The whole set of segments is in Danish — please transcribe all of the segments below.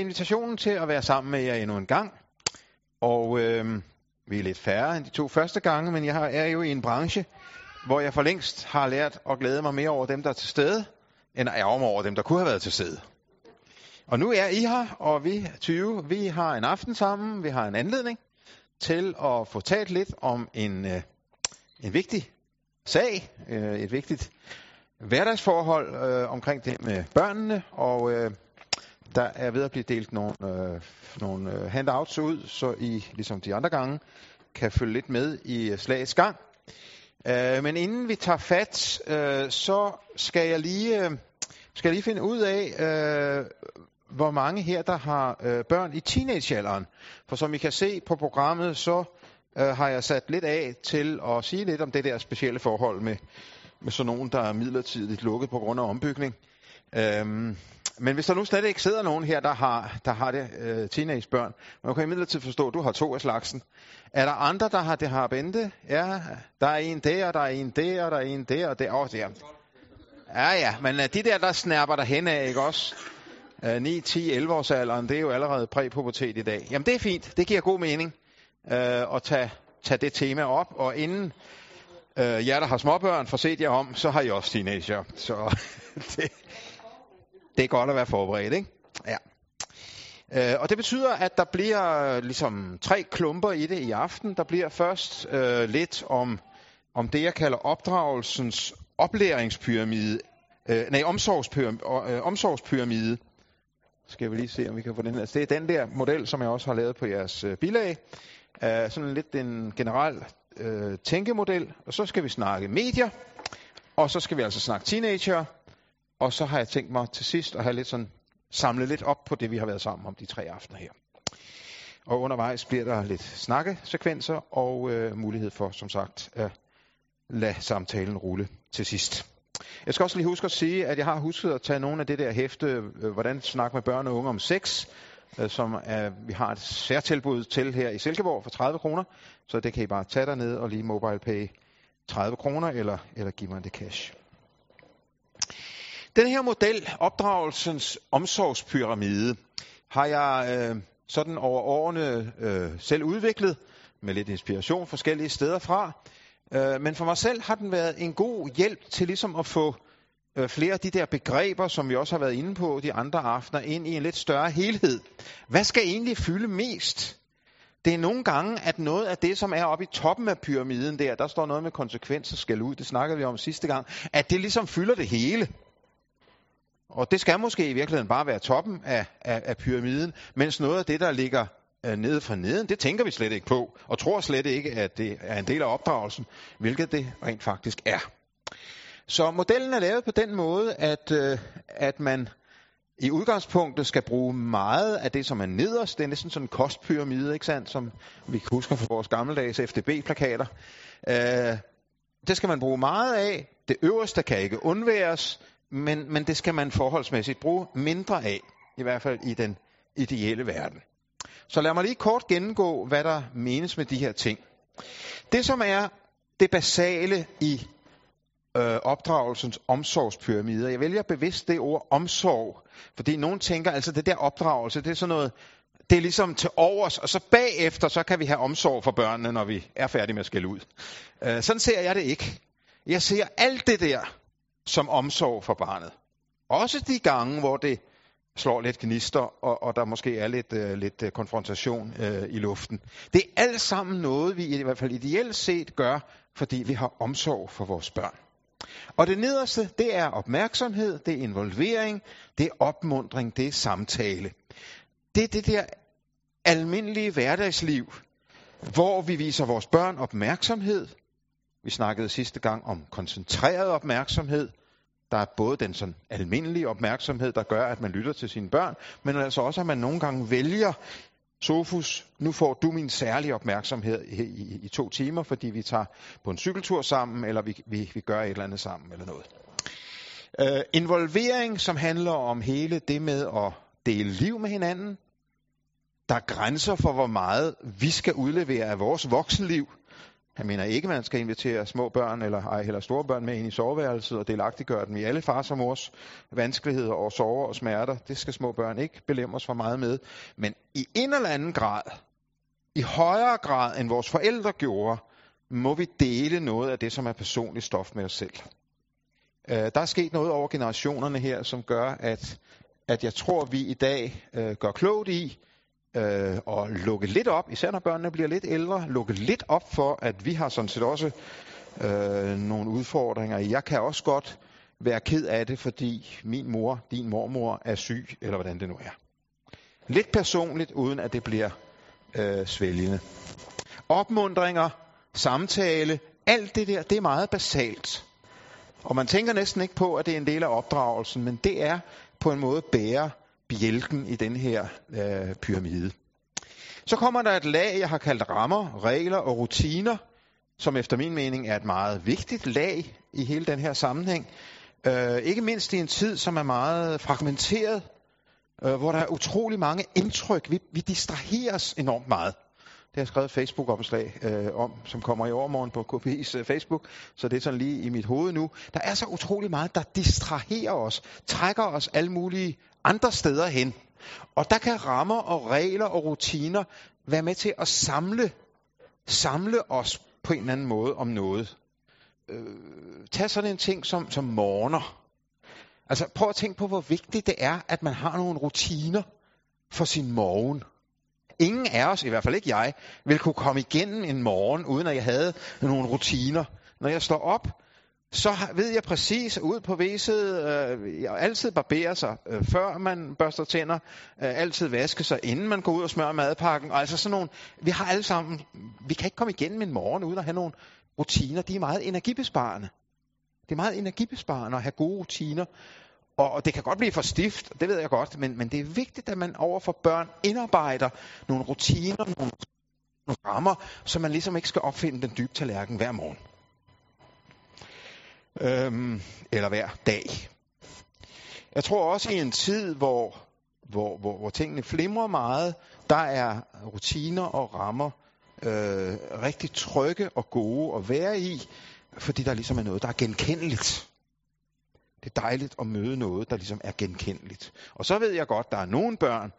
invitationen til at være sammen med jer endnu en gang. Og øh, vi er lidt færre end de to første gange, men jeg er jo i en branche, hvor jeg for længst har lært at glæde mig mere over dem, der er til stede, end at ærge mig over dem, der kunne have været til stede. Og nu er I her, og vi 20, vi har en aften sammen, vi har en anledning til at få talt lidt om en, øh, en vigtig sag, øh, et vigtigt hverdagsforhold øh, omkring det med børnene, og øh, der er ved at blive delt nogle, øh, nogle øh, handouts ud, så I, ligesom de andre gange, kan følge lidt med i øh, slagets gang. Øh, men inden vi tager fat, øh, så skal jeg lige, øh, skal jeg lige finde ud af, øh, hvor mange her, der har øh, børn i teenagealderen. For som I kan se på programmet, så øh, har jeg sat lidt af til at sige lidt om det der specielle forhold med, med sådan nogen, der er midlertidigt lukket på grund af ombygning. Øhm, men hvis der nu slet ikke sidder nogen her, der har, der har det øh, teenagebørn, man kan imidlertid forstå, at du har to af slagsen. Er der andre, der har det har bente? Ja, der er en der, der er en der, der er en der, og der også der. Ja, ja, men uh, de der, der snærper der hen af, ikke også? Uh, 9, 10, 11 års alderen, det er jo allerede præpubertet i dag. Jamen det er fint, det giver god mening uh, at tage, tage det tema op, og inden øh, jer, der har småbørn, får set jer om, så har I også teenager. Så det, det er godt at være forberedt, ikke? Ja. Øh, og det betyder, at der bliver øh, ligesom tre klumper i det i aften. Der bliver først øh, lidt om, om det, jeg kalder opdragelsens oplæringspyramide. Øh, nej, omsorgspyramide, øh, omsorgspyramide. Skal vi lige se, om vi kan få den her. Det er den der model, som jeg også har lavet på jeres øh, bilag. Øh, sådan lidt en generel øh, tænkemodel. Og så skal vi snakke medier. Og så skal vi altså snakke teenager. Og så har jeg tænkt mig til sidst at have lidt sådan, samlet lidt op på det, vi har været sammen om de tre aftener her. Og undervejs bliver der lidt snakkesekvenser og øh, mulighed for, som sagt, at lade samtalen rulle til sidst. Jeg skal også lige huske at sige, at jeg har husket at tage nogle af det der hæfte, øh, hvordan snakke med børn og unge om sex, øh, som er, vi har et særtilbud til her i Silkeborg for 30 kroner. Så det kan I bare tage derned og lige mobile pay 30 kroner, eller, eller give mig det cash. Den her model, opdragelsens omsorgspyramide, har jeg øh, sådan over årene øh, selv udviklet med lidt inspiration forskellige steder fra. Øh, men for mig selv har den været en god hjælp til ligesom at få øh, flere af de der begreber, som vi også har været inde på de andre aftener, ind i en lidt større helhed. Hvad skal egentlig fylde mest? Det er nogle gange, at noget af det, som er oppe i toppen af pyramiden der, der står noget med konsekvenser skal ud, det snakkede vi om sidste gang, at det ligesom fylder det hele. Og det skal måske i virkeligheden bare være toppen af, af, af pyramiden, mens noget af det, der ligger øh, nede for neden, det tænker vi slet ikke på, og tror slet ikke, at det er en del af opdragelsen, hvilket det rent faktisk er. Så modellen er lavet på den måde, at, øh, at man i udgangspunktet skal bruge meget af det, som er nederst. Det er næsten sådan en kostpyramide, ikke sandt, som vi husker fra vores gammeldags FDB-plakater. Øh, det skal man bruge meget af. Det øverste kan ikke undværes men, men det skal man forholdsmæssigt bruge mindre af, i hvert fald i den ideelle verden. Så lad mig lige kort gennemgå, hvad der menes med de her ting. Det, som er det basale i øh, opdragelsens omsorgspyramider. Jeg vælger bevidst det ord omsorg, fordi nogen tænker, altså det der opdragelse, det er sådan noget, det er ligesom til overs, og så bagefter, så kan vi have omsorg for børnene, når vi er færdige med at skælde ud. Øh, sådan ser jeg det ikke. Jeg ser alt det der, som omsorg for barnet. Også de gange, hvor det slår lidt gnister, og, og der måske er lidt, øh, lidt øh, konfrontation øh, i luften. Det er alt sammen noget, vi i hvert fald ideelt set gør, fordi vi har omsorg for vores børn. Og det nederste, det er opmærksomhed, det er involvering, det er opmundring, det er samtale. Det er det der almindelige hverdagsliv, hvor vi viser vores børn opmærksomhed, vi snakkede sidste gang om koncentreret opmærksomhed. Der er både den sådan almindelige opmærksomhed, der gør, at man lytter til sine børn, men altså også, at man nogle gange vælger, Sofus, nu får du min særlige opmærksomhed i, i, i to timer, fordi vi tager på en cykeltur sammen, eller vi, vi, vi gør et eller andet sammen, eller noget. Øh, involvering, som handler om hele det med at dele liv med hinanden. Der er grænser for, hvor meget vi skal udlevere af vores voksenliv han mener ikke, at man skal invitere små børn eller ej heller store børn med ind i soveværelset og delagtiggøre dem i alle fars og mors vanskeligheder og sorger og smerter. Det skal små børn ikke belemres for meget med. Men i en eller anden grad, i højere grad end vores forældre gjorde, må vi dele noget af det, som er personligt stof med os selv. Øh, der er sket noget over generationerne her, som gør, at, at jeg tror, at vi i dag øh, gør klogt i øh, og lukke lidt op, især når børnene bliver lidt ældre, lukke lidt op for, at vi har sådan set også øh, nogle udfordringer. Jeg kan også godt være ked af det, fordi min mor, din mormor, er syg, eller hvordan det nu er. Lidt personligt, uden at det bliver øh, svælgende. Opmundringer, samtale, alt det der, det er meget basalt. Og man tænker næsten ikke på, at det er en del af opdragelsen, men det er på en måde bære bjælken i den her øh, pyramide. Så kommer der et lag, jeg har kaldt rammer, regler og rutiner, som efter min mening er et meget vigtigt lag i hele den her sammenhæng. Øh, ikke mindst i en tid, som er meget fragmenteret, øh, hvor der er utrolig mange indtryk. Vi, vi distraheres enormt meget. Det har jeg skrevet Facebook-opslag øh, om, som kommer i overmorgen på KPI's øh, Facebook, så det er sådan lige i mit hoved nu. Der er så utrolig meget, der distraherer os, trækker os alle mulige andre steder hen. Og der kan rammer og regler og rutiner være med til at samle, samle os på en eller anden måde om noget. Øh, tag sådan en ting som, som morgener. Altså prøv at tænke på, hvor vigtigt det er, at man har nogle rutiner for sin morgen. Ingen af os, i hvert fald ikke jeg, vil kunne komme igennem en morgen, uden at jeg havde nogle rutiner. Når jeg står op, så ved jeg præcis ud på væset, øh, jeg altid barbere sig, øh, før man børster tænder, øh, altid vaske sig, inden man går ud og smører madpakken. Altså sådan nogle, vi har alle sammen, vi kan ikke komme igennem en morgen uden at have nogle rutiner. De er meget energibesparende. Det er meget energibesparende at have gode rutiner. Og det kan godt blive for stift, det ved jeg godt, men, men det er vigtigt, at man over for børn indarbejder nogle rutiner, nogle, nogle rammer, så man ligesom ikke skal opfinde den dybe tallerken hver morgen. Øhm, eller hver dag. Jeg tror også i en tid, hvor, hvor, hvor, hvor tingene flimrer meget, der er rutiner og rammer øh, rigtig trygge og gode at være i, fordi der ligesom er noget, der er genkendeligt. Det er dejligt at møde noget, der ligesom er genkendeligt. Og så ved jeg godt, der er nogle børn,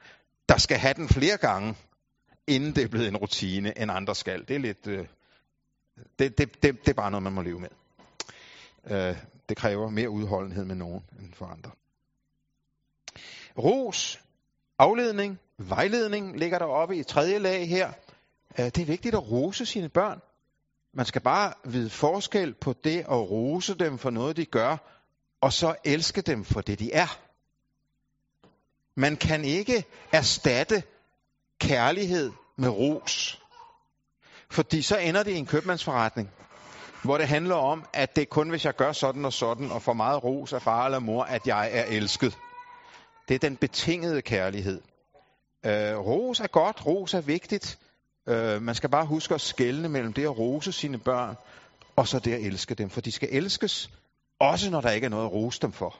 der skal have den flere gange, inden det er blevet en rutine, end andre skal. Det er lidt... Øh, det, det, det, det er bare noget, man må leve med. Øh, det kræver mere udholdenhed med nogen end for andre. Ros, afledning, vejledning ligger der oppe i tredje lag her. Øh, det er vigtigt at rose sine børn. Man skal bare vide forskel på det at rose dem for noget, de gør, og så elske dem for det, de er. Man kan ikke erstatte kærlighed med ros. Fordi så ender det i en købmandsforretning, hvor det handler om, at det er kun, hvis jeg gør sådan og sådan, og får meget ros af far eller mor, at jeg er elsket. Det er den betingede kærlighed. Øh, ros er godt, ros er vigtigt. Øh, man skal bare huske at skelne mellem det at rose sine børn, og så det at elske dem. For de skal elskes, også når der ikke er noget at rose dem for.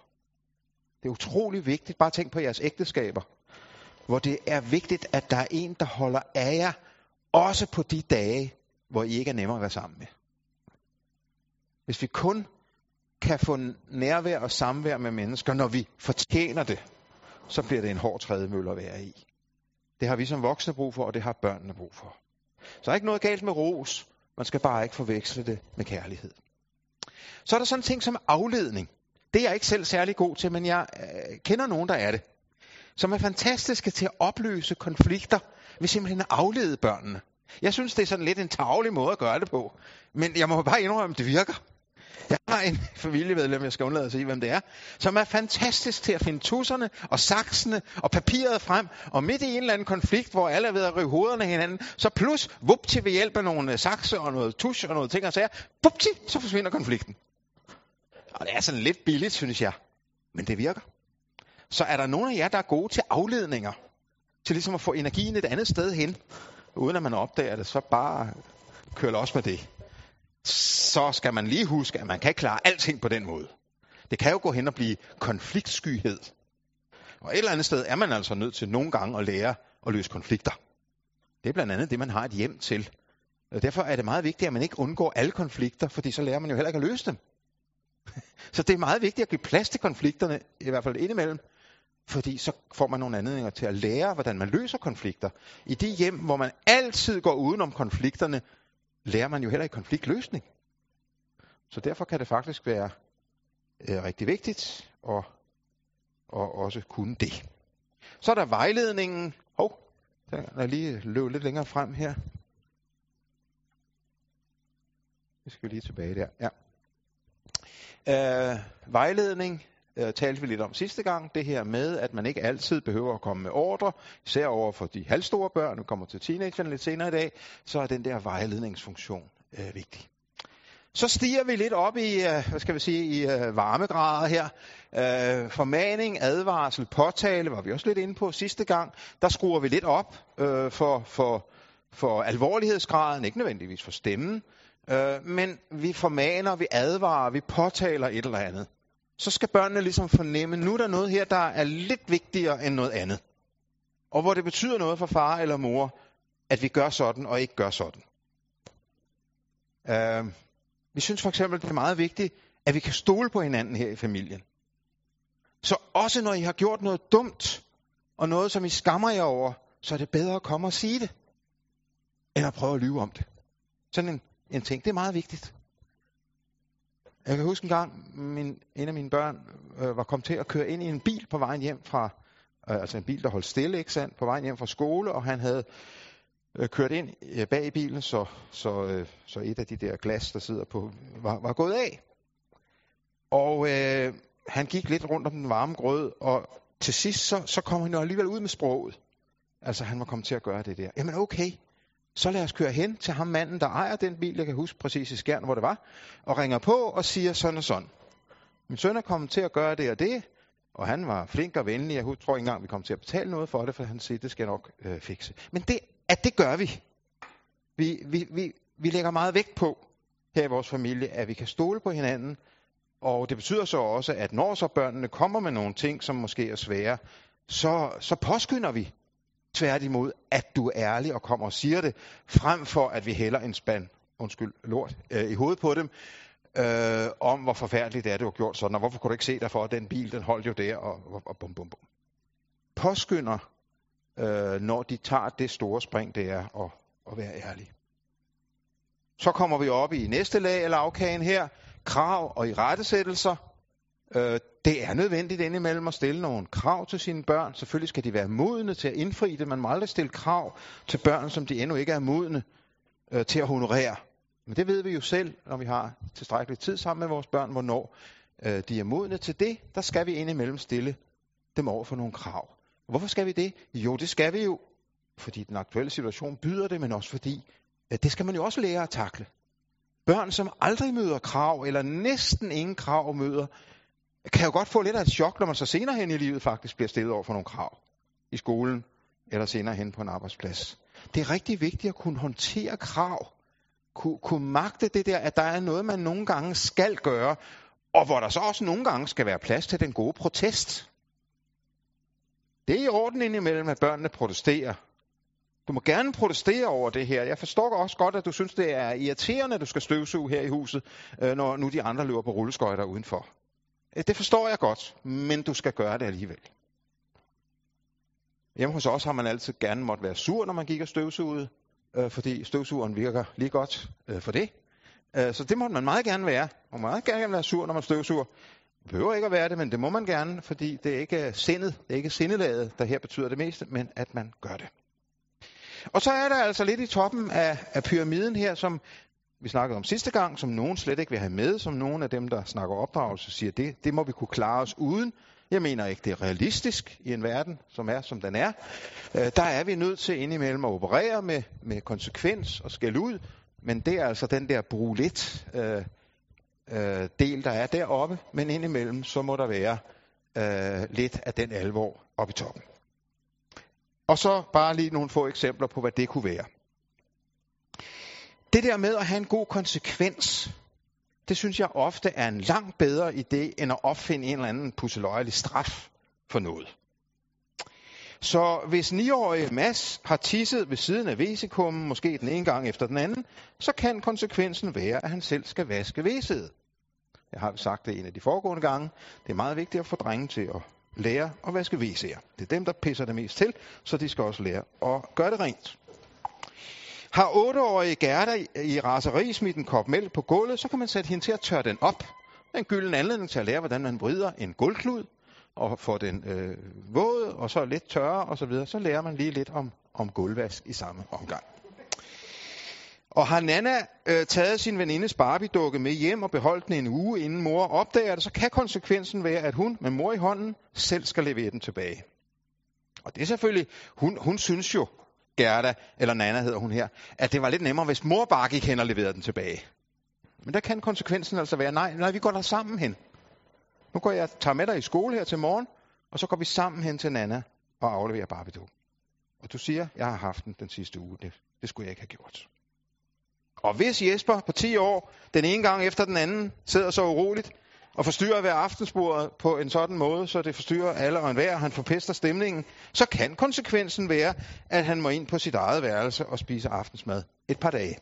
Det er utrolig vigtigt. Bare tænk på jeres ægteskaber. Hvor det er vigtigt, at der er en, der holder af jer, også på de dage, hvor I ikke er nemmere at være sammen med. Hvis vi kun kan få nærvær og samvær med mennesker, når vi fortjener det, så bliver det en hård trædemølle at være i. Det har vi som voksne brug for, og det har børnene brug for. Så er ikke noget galt med ros. Man skal bare ikke forveksle det med kærlighed. Så er der sådan ting som afledning. Det er jeg ikke selv særlig god til, men jeg øh, kender nogen, der er det. Som er fantastiske til at opløse konflikter ved simpelthen at aflede børnene. Jeg synes, det er sådan lidt en tavlig måde at gøre det på. Men jeg må bare indrømme, at det virker. Jeg har en familiemedlem, jeg skal undlade at sige, hvem det er, som er fantastisk til at finde tusserne og saksene og papiret frem, og midt i en eller anden konflikt, hvor alle er ved at rive hovederne hinanden, så plus, vupti ved hjælp af nogle øh, sakse og noget tusch og noget ting og sager, vupti, så forsvinder konflikten. Og det er sådan lidt billigt, synes jeg, men det virker. Så er der nogen af jer, der er gode til afledninger, til ligesom at få energien et andet sted hen, uden at man opdager det, så bare kør også med det så skal man lige huske, at man kan ikke klare alting på den måde. Det kan jo gå hen og blive konfliktskyhed. Og et eller andet sted er man altså nødt til nogle gange at lære at løse konflikter. Det er blandt andet det, man har et hjem til. Og derfor er det meget vigtigt, at man ikke undgår alle konflikter, fordi så lærer man jo heller ikke at løse dem. Så det er meget vigtigt at give plads til konflikterne, i hvert fald indimellem, fordi så får man nogle anledninger til at lære, hvordan man løser konflikter. I de hjem, hvor man altid går udenom konflikterne, lærer man jo heller ikke konfliktløsning. Så derfor kan det faktisk være øh, rigtig vigtigt at, at også kunne det. Så er der vejledningen. Hov, der er lige løb lidt længere frem her. Vi skal lige tilbage der. Ja. Øh, vejledning øh, talte vi lidt om sidste gang. Det her med, at man ikke altid behøver at komme med ordre, især over for de halvstore børn, nu kommer til teenagerne lidt senere i dag, så er den der vejledningsfunktion øh, vigtig. Så stiger vi lidt op i, øh, hvad skal vi sige, i øh, varmegrader her. Øh, formaning, advarsel, påtale var vi også lidt inde på sidste gang. Der skruer vi lidt op øh, for, for, for alvorlighedsgraden, ikke nødvendigvis for stemmen, øh, men vi formaner, vi advarer, vi påtaler et eller andet. Så skal børnene ligesom fornemme, nu er der noget her, der er lidt vigtigere end noget andet. Og hvor det betyder noget for far eller mor, at vi gør sådan og ikke gør sådan. Uh, vi synes for eksempel, det er meget vigtigt, at vi kan stole på hinanden her i familien. Så også når I har gjort noget dumt, og noget, som I skammer jer over, så er det bedre at komme og sige det, end at prøve at lyve om det. Sådan en, en ting, det er meget vigtigt. Jeg kan huske en gang, min, en af mine børn øh, var kommet til at køre ind i en bil på vejen hjem fra, øh, altså en bil, der holdt stille, ikke sandt, på vejen hjem fra skole, og han havde øh, kørt ind øh, bag i bilen, så, så, øh, så et af de der glas, der sidder på, var, var gået af. Og øh, han gik lidt rundt om den varme grød, og til sidst så, så kom han jo alligevel ud med sproget. Altså han var kommet til at gøre det der. Jamen okay, så lad os køre hen til ham manden, der ejer den bil, jeg kan huske præcis i skærn, hvor det var, og ringer på og siger sådan og sådan. Min søn er kommet til at gøre det og det, og han var flink og venlig. Jeg tror ikke engang, vi kom til at betale noget for det, for han siger, det skal jeg nok øh, fikse. Men det, at det gør vi. Vi, vi, vi. vi lægger meget vægt på her i vores familie, at vi kan stole på hinanden, og det betyder så også, at når så børnene kommer med nogle ting, som måske er svære, så, så påskynder vi tværtimod, at du er ærlig og kommer og siger det, frem for at vi hælder en spand, undskyld, lort, øh, i hovedet på dem, øh, om hvor forfærdeligt det er, du har gjort sådan, og hvorfor kunne du ikke se dig for, at den bil, den holdt jo der, og, og, og bum, bum, bum. Påskynder, øh, når de tager det store spring, det er at, at være ærlig. Så kommer vi op i næste lag af lavkagen her, krav og irettesættelser. Øh, det er nødvendigt indimellem at stille nogle krav til sine børn. Selvfølgelig skal de være modne til at indfri det. Man må aldrig stille krav til børn, som de endnu ikke er modne øh, til at honorere. Men det ved vi jo selv, når vi har tilstrækkelig tid sammen med vores børn, hvornår øh, de er modne til det. Der skal vi indimellem stille dem over for nogle krav. Og hvorfor skal vi det? Jo, det skal vi jo, fordi den aktuelle situation byder det, men også fordi, at det skal man jo også lære at takle. Børn, som aldrig møder krav, eller næsten ingen krav møder, kan jo godt få lidt af et chok, når man så senere hen i livet faktisk bliver stillet over for nogle krav i skolen, eller senere hen på en arbejdsplads. Det er rigtig vigtigt at kunne håndtere krav. Kunne, kunne magte det der, at der er noget, man nogle gange skal gøre, og hvor der så også nogle gange skal være plads til den gode protest. Det er i orden indimellem, at børnene protesterer. Du må gerne protestere over det her. Jeg forstår også godt, at du synes, det er irriterende, at du skal støvsuge her i huset, øh, når nu de andre løber på rulleskøjter udenfor. Øh, det forstår jeg godt, men du skal gøre det alligevel. Hjemme hos os har man altid gerne måtte være sur, når man gik og støvsugede, øh, fordi støvsugeren virker lige godt øh, for det. Øh, så det må man meget gerne være. Man må meget gerne være sur, når man støvsuger. Det behøver ikke at være det, men det må man gerne, fordi det er ikke sindet, det er ikke sindelaget, der her betyder det meste, men at man gør det. Og så er der altså lidt i toppen af, af pyramiden her, som vi snakkede om sidste gang, som nogen slet ikke vil have med, som nogen af dem, der snakker opdragelse, siger, det, det må vi kunne klare os uden. Jeg mener ikke, det er realistisk i en verden, som er, som den er. Øh, der er vi nødt til indimellem at operere med, med konsekvens og skæld ud, men det er altså den der brug lidt øh, øh, del, der er deroppe, men indimellem så må der være øh, lidt af den alvor oppe i toppen. Og så bare lige nogle få eksempler på, hvad det kunne være. Det der med at have en god konsekvens, det synes jeg ofte er en langt bedre idé, end at opfinde en eller anden pusseløjelig straf for noget. Så hvis 9-årige Mads har tisset ved siden af væsekummen, måske den ene gang efter den anden, så kan konsekvensen være, at han selv skal vaske væset. Jeg har sagt det en af de foregående gange. Det er meget vigtigt at få drenge til at lære at vaske WC'er. Det er dem, der pisser det mest til, så de skal også lære at gøre det rent. Har 8-årige Gerda i raseri smidt en kop mælk på gulvet, så kan man sætte hende til at tørre den op. Det er en gylden anledning til at lære, hvordan man vrider en gulvklud og får den øh, våd og så lidt tørre og så videre. Så lærer man lige lidt om, om gulvvask i samme omgang. Og har Nana øh, taget sin venindes Barbie-dukke med hjem og beholdt den en uge, inden mor opdager det, så kan konsekvensen være, at hun med mor i hånden selv skal levere den tilbage. Og det er selvfølgelig, hun, hun synes jo, Gerda, eller Nana hedder hun her, at det var lidt nemmere, hvis mor bare gik hen og leverede den tilbage. Men der kan konsekvensen altså være, nej, nej, vi går der sammen hen. Nu går jeg, tager med dig i skole her til morgen, og så går vi sammen hen til Nana og afleverer barbie Og du siger, jeg har haft den den sidste uge. Det, det skulle jeg ikke have gjort. Og hvis Jesper på 10 år, den ene gang efter den anden, sidder så uroligt og forstyrrer hver aftensbordet på en sådan måde, så det forstyrrer alle og enhver, og han forpester stemningen, så kan konsekvensen være, at han må ind på sit eget værelse og spise aftensmad et par dage.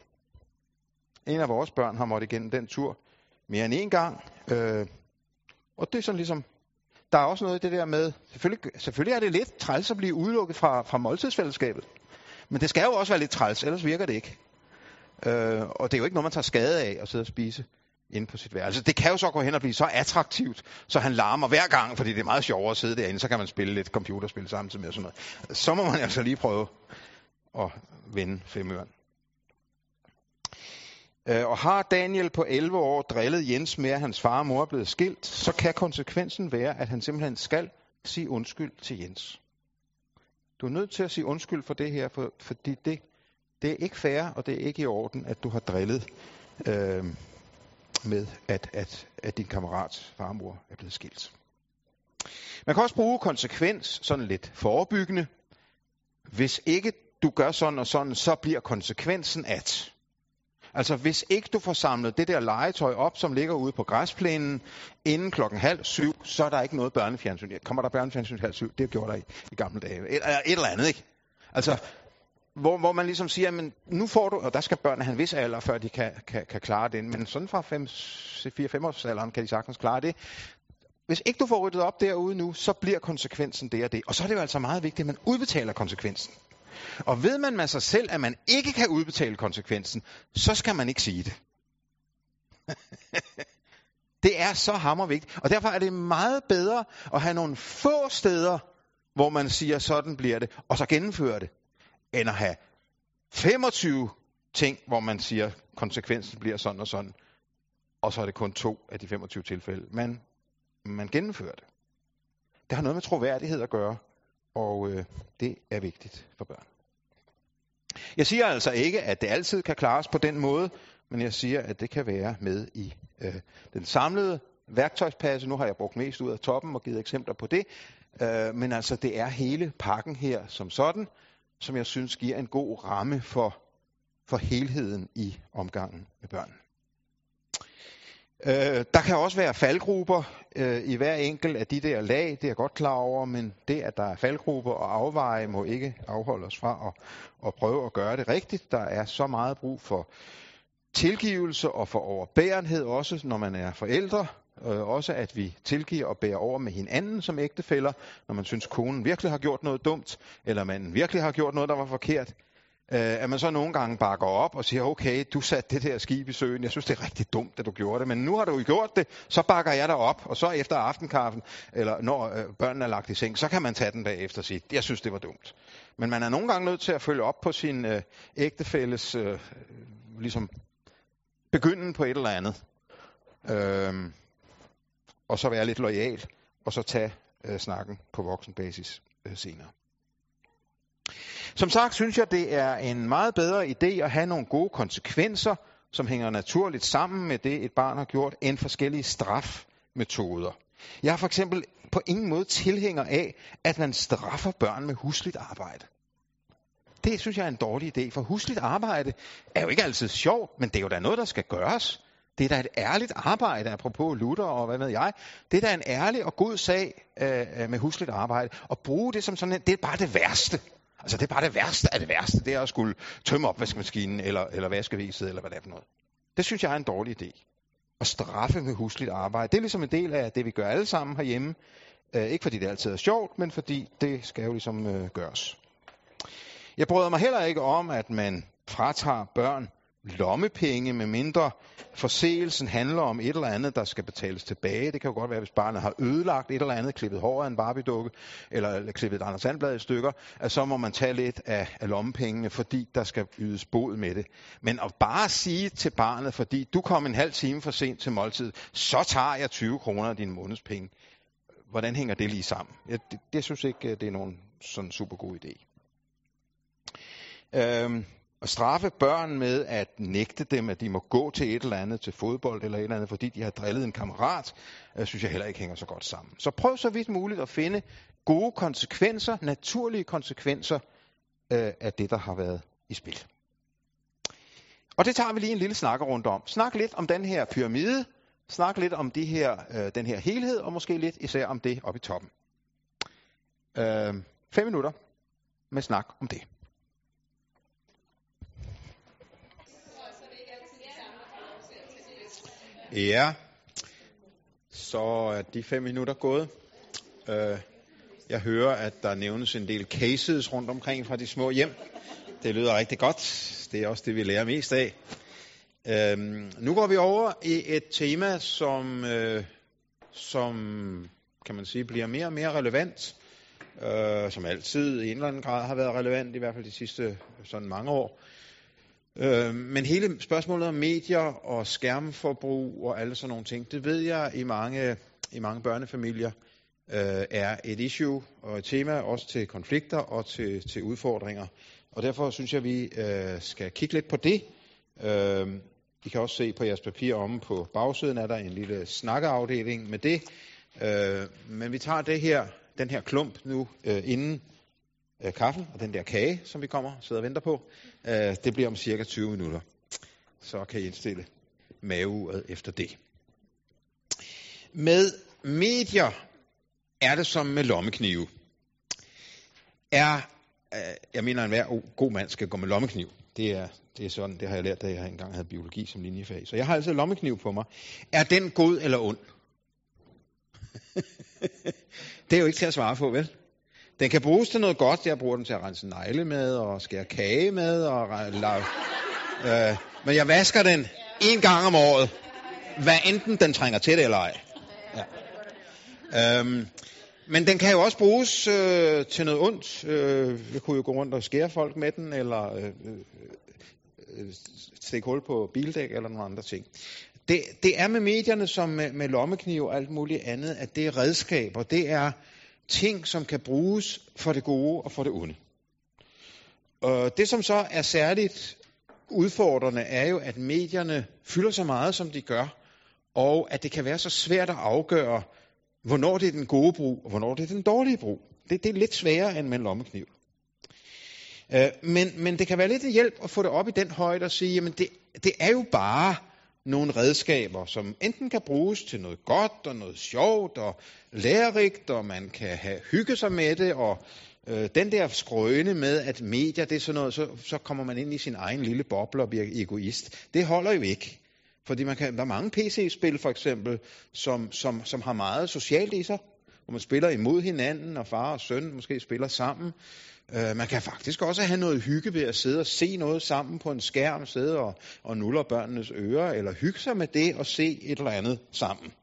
En af vores børn har måttet igennem den tur mere end en gang, øh, og det er sådan ligesom, der er også noget i det der med, selvfølgelig, selvfølgelig er det lidt træls at blive udelukket fra, fra måltidsfællesskabet, men det skal jo også være lidt træls, ellers virker det ikke. Øh, og det er jo ikke noget, man tager skade af at sidde og spise inde på sit værelse. Det kan jo så gå hen og blive så attraktivt, så han larmer hver gang, fordi det er meget sjovere at sidde derinde, så kan man spille lidt computerspil samtidig med sådan noget. Så må man altså lige prøve at vende femøren. Øh, og har Daniel på 11 år drillet Jens med, at hans far og mor er blevet skilt, så kan konsekvensen være, at han simpelthen skal sige undskyld til Jens. Du er nødt til at sige undskyld for det her, for, fordi det, det er ikke fair, og det er ikke i orden, at du har drillet øh, med, at, at, at din kammerats farmor er blevet skilt. Man kan også bruge konsekvens sådan lidt forebyggende. Hvis ikke du gør sådan og sådan, så bliver konsekvensen at. Altså hvis ikke du får samlet det der legetøj op, som ligger ude på græsplænen, inden klokken halv syv, så er der ikke noget børnefjernsyn. Kommer der børnefjernsyn halv syv? Det gjorde der i, i gamle dage. Et, et eller andet, ikke? Altså, hvor, hvor man ligesom siger, men nu får du, og der skal børnene have en vis alder, før de kan, kan, kan klare det, men sådan fra 4-5 års alderen kan de sagtens klare det. Hvis ikke du får ryddet op derude nu, så bliver konsekvensen det og det. Og så er det jo altså meget vigtigt, at man udbetaler konsekvensen. Og ved man med sig selv, at man ikke kan udbetale konsekvensen, så skal man ikke sige det. det er så hammervigtigt. Og derfor er det meget bedre at have nogle få steder, hvor man siger, sådan bliver det, og så gennemføre det, end at have 25 ting, hvor man siger, konsekvensen bliver sådan og sådan, og så er det kun to af de 25 tilfælde, man, man gennemfører det. Det har noget med troværdighed at gøre, og øh, det er vigtigt for børn. Jeg siger altså ikke, at det altid kan klares på den måde, men jeg siger, at det kan være med i øh, den samlede værktøjspasse. Nu har jeg brugt mest ud af toppen og givet eksempler på det, øh, men altså det er hele pakken her som sådan, som jeg synes giver en god ramme for, for helheden i omgangen med børn. Øh, der kan også være faldgrupper øh, i hver enkelt af de der lag, det er jeg godt klar over, men det, at der er faldgrupper og afveje, må ikke afholde os fra at, at prøve at gøre det rigtigt. Der er så meget brug for tilgivelse og for overbærenhed også, når man er forældre. Øh, også at vi tilgiver og bærer over med hinanden som ægtefæller, når man synes, konen virkelig har gjort noget dumt, eller man virkelig har gjort noget, der var forkert. Øh, at man så nogle gange bare går op og siger, okay, du satte det der skib i søen, jeg synes, det er rigtig dumt, at du gjorde det, men nu har du jo gjort det, så bakker jeg dig op, og så efter aftenkaffen, eller når øh, børnene er lagt i seng, så kan man tage den bagefter og sige, jeg synes, det var dumt. Men man er nogle gange nødt til at følge op på sin øh, ægtefælles øh, ligesom begyndelsen på et eller andet. Øh, og så være lidt lojal, og så tage øh, snakken på voksenbasis øh, senere. Som sagt synes jeg, det er en meget bedre idé at have nogle gode konsekvenser, som hænger naturligt sammen med det, et barn har gjort, end forskellige strafmetoder. Jeg er for eksempel på ingen måde tilhænger af, at man straffer børn med husligt arbejde. Det synes jeg er en dårlig idé, for husligt arbejde er jo ikke altid sjovt, men det er jo da noget, der skal gøres. Det er da et ærligt arbejde, apropos Luther og hvad ved jeg. Det er da en ærlig og god sag øh, øh med husligt arbejde. Og bruge det som sådan en, det er bare det værste. Altså det er bare det værste af det værste. Det er at skulle tømme opvaskemaskinen eller, eller vaskeviset eller hvad det er for noget. Det synes jeg er en dårlig idé. At straffe med husligt arbejde. Det er ligesom en del af det, vi gør alle sammen herhjemme. Øh, ikke fordi det altid er sjovt, men fordi det skal jo ligesom øh, gøres. Jeg bryder mig heller ikke om, at man fratager børn lommepenge, med mindre forseelsen handler om et eller andet, der skal betales tilbage. Det kan jo godt være, hvis barnet har ødelagt et eller andet, klippet hår af en barbiedukke, eller klippet et andet sandblad i stykker, at så må man tage lidt af, af lommepengene, fordi der skal ydes bod med det. Men at bare sige til barnet, fordi du kom en halv time for sent til måltid, så tager jeg 20 kroner af dine månedspenge. Hvordan hænger det lige sammen? Jeg, det, det synes ikke, øh, det er nogen sådan super god idé. Øhm, at straffe børn med at nægte dem, at de må gå til et eller andet, til fodbold eller et eller andet, fordi de har drillet en kammerat, øh, synes jeg heller ikke hænger så godt sammen. Så prøv så vidt muligt at finde gode konsekvenser, naturlige konsekvenser øh, af det, der har været i spil. Og det tager vi lige en lille snak rundt om. Snak lidt om den her pyramide, snak lidt om de her, øh, den her helhed, og måske lidt især om det oppe i toppen. Øh, fem minutter med snak om det. Ja, så er de fem minutter gået. Øh, jeg hører, at der nævnes en del cases rundt omkring fra de små hjem. Det lyder rigtig godt. Det er også det, vi lærer mest af. Øhm, nu går vi over i et tema, som, øh, som kan man sige, bliver mere og mere relevant. Øh, som altid i en eller anden grad har været relevant, i hvert fald de sidste sådan mange år. Øh, men hele spørgsmålet om medier og skærmforbrug og alle sådan nogle ting, det ved jeg i mange, i mange børnefamilier øh, er et issue og et tema også til konflikter og til, til udfordringer. Og derfor synes jeg, vi øh, skal kigge lidt på det. Øh, I kan også se på jeres papir om på bagsiden er der en lille snakkeafdeling med det. Øh, men vi tager det her, den her klump nu øh, inden øh, kaffen og den der kage, som vi kommer og sidder og venter på. Øh, det bliver om cirka 20 minutter. Så kan I indstille maveuret efter det. Med medier er det som med lommeknive. Er, øh, jeg mener, at hver god mand skal gå med lommekniv. Det er, det er sådan, det har jeg lært, da jeg engang havde biologi som linjefag. Så jeg har altid lommekniv på mig. Er den god eller ond? det er jo ikke til at svare på, vel? Den kan bruges til noget godt. Jeg bruger den til at rense negle med, og skære kage med, og lave, øh, men jeg vasker den en gang om året. Hvad enten den trænger til det eller ej. Ja. Øhm, men den kan jo også bruges øh, til noget ondt. Øh, vi kunne jo gå rundt og skære folk med den, eller øh, øh, øh, stikke hul på bildæk, eller nogle andre ting. Det, det er med medierne som med, med lommekniv og alt muligt andet, at det er redskaber. Det er ting, som kan bruges for det gode og for det onde. Og det, som så er særligt udfordrende, er jo, at medierne fylder så meget, som de gør, og at det kan være så svært at afgøre, hvornår det er den gode brug, og hvornår det er den dårlige brug. Det, det er lidt sværere end med en lommekniv. Øh, men, men det kan være lidt en hjælp at få det op i den højde og sige, jamen det, det er jo bare nogle redskaber, som enten kan bruges til noget godt og noget sjovt og lærerigt, og man kan have hygge sig med det, og øh, den der skrøne med, at medier, det er sådan noget, så, så kommer man ind i sin egen lille boble og bliver egoist. Det holder jo ikke. Fordi man kan, der er mange PC-spil for eksempel, som, som, som har meget socialt i sig, hvor man spiller imod hinanden, og far og søn måske spiller sammen. Øh, man kan faktisk også have noget hygge ved at sidde og se noget sammen på en skærm, sidde og, og nuller børnenes ører, eller hygge sig med det og se et eller andet sammen.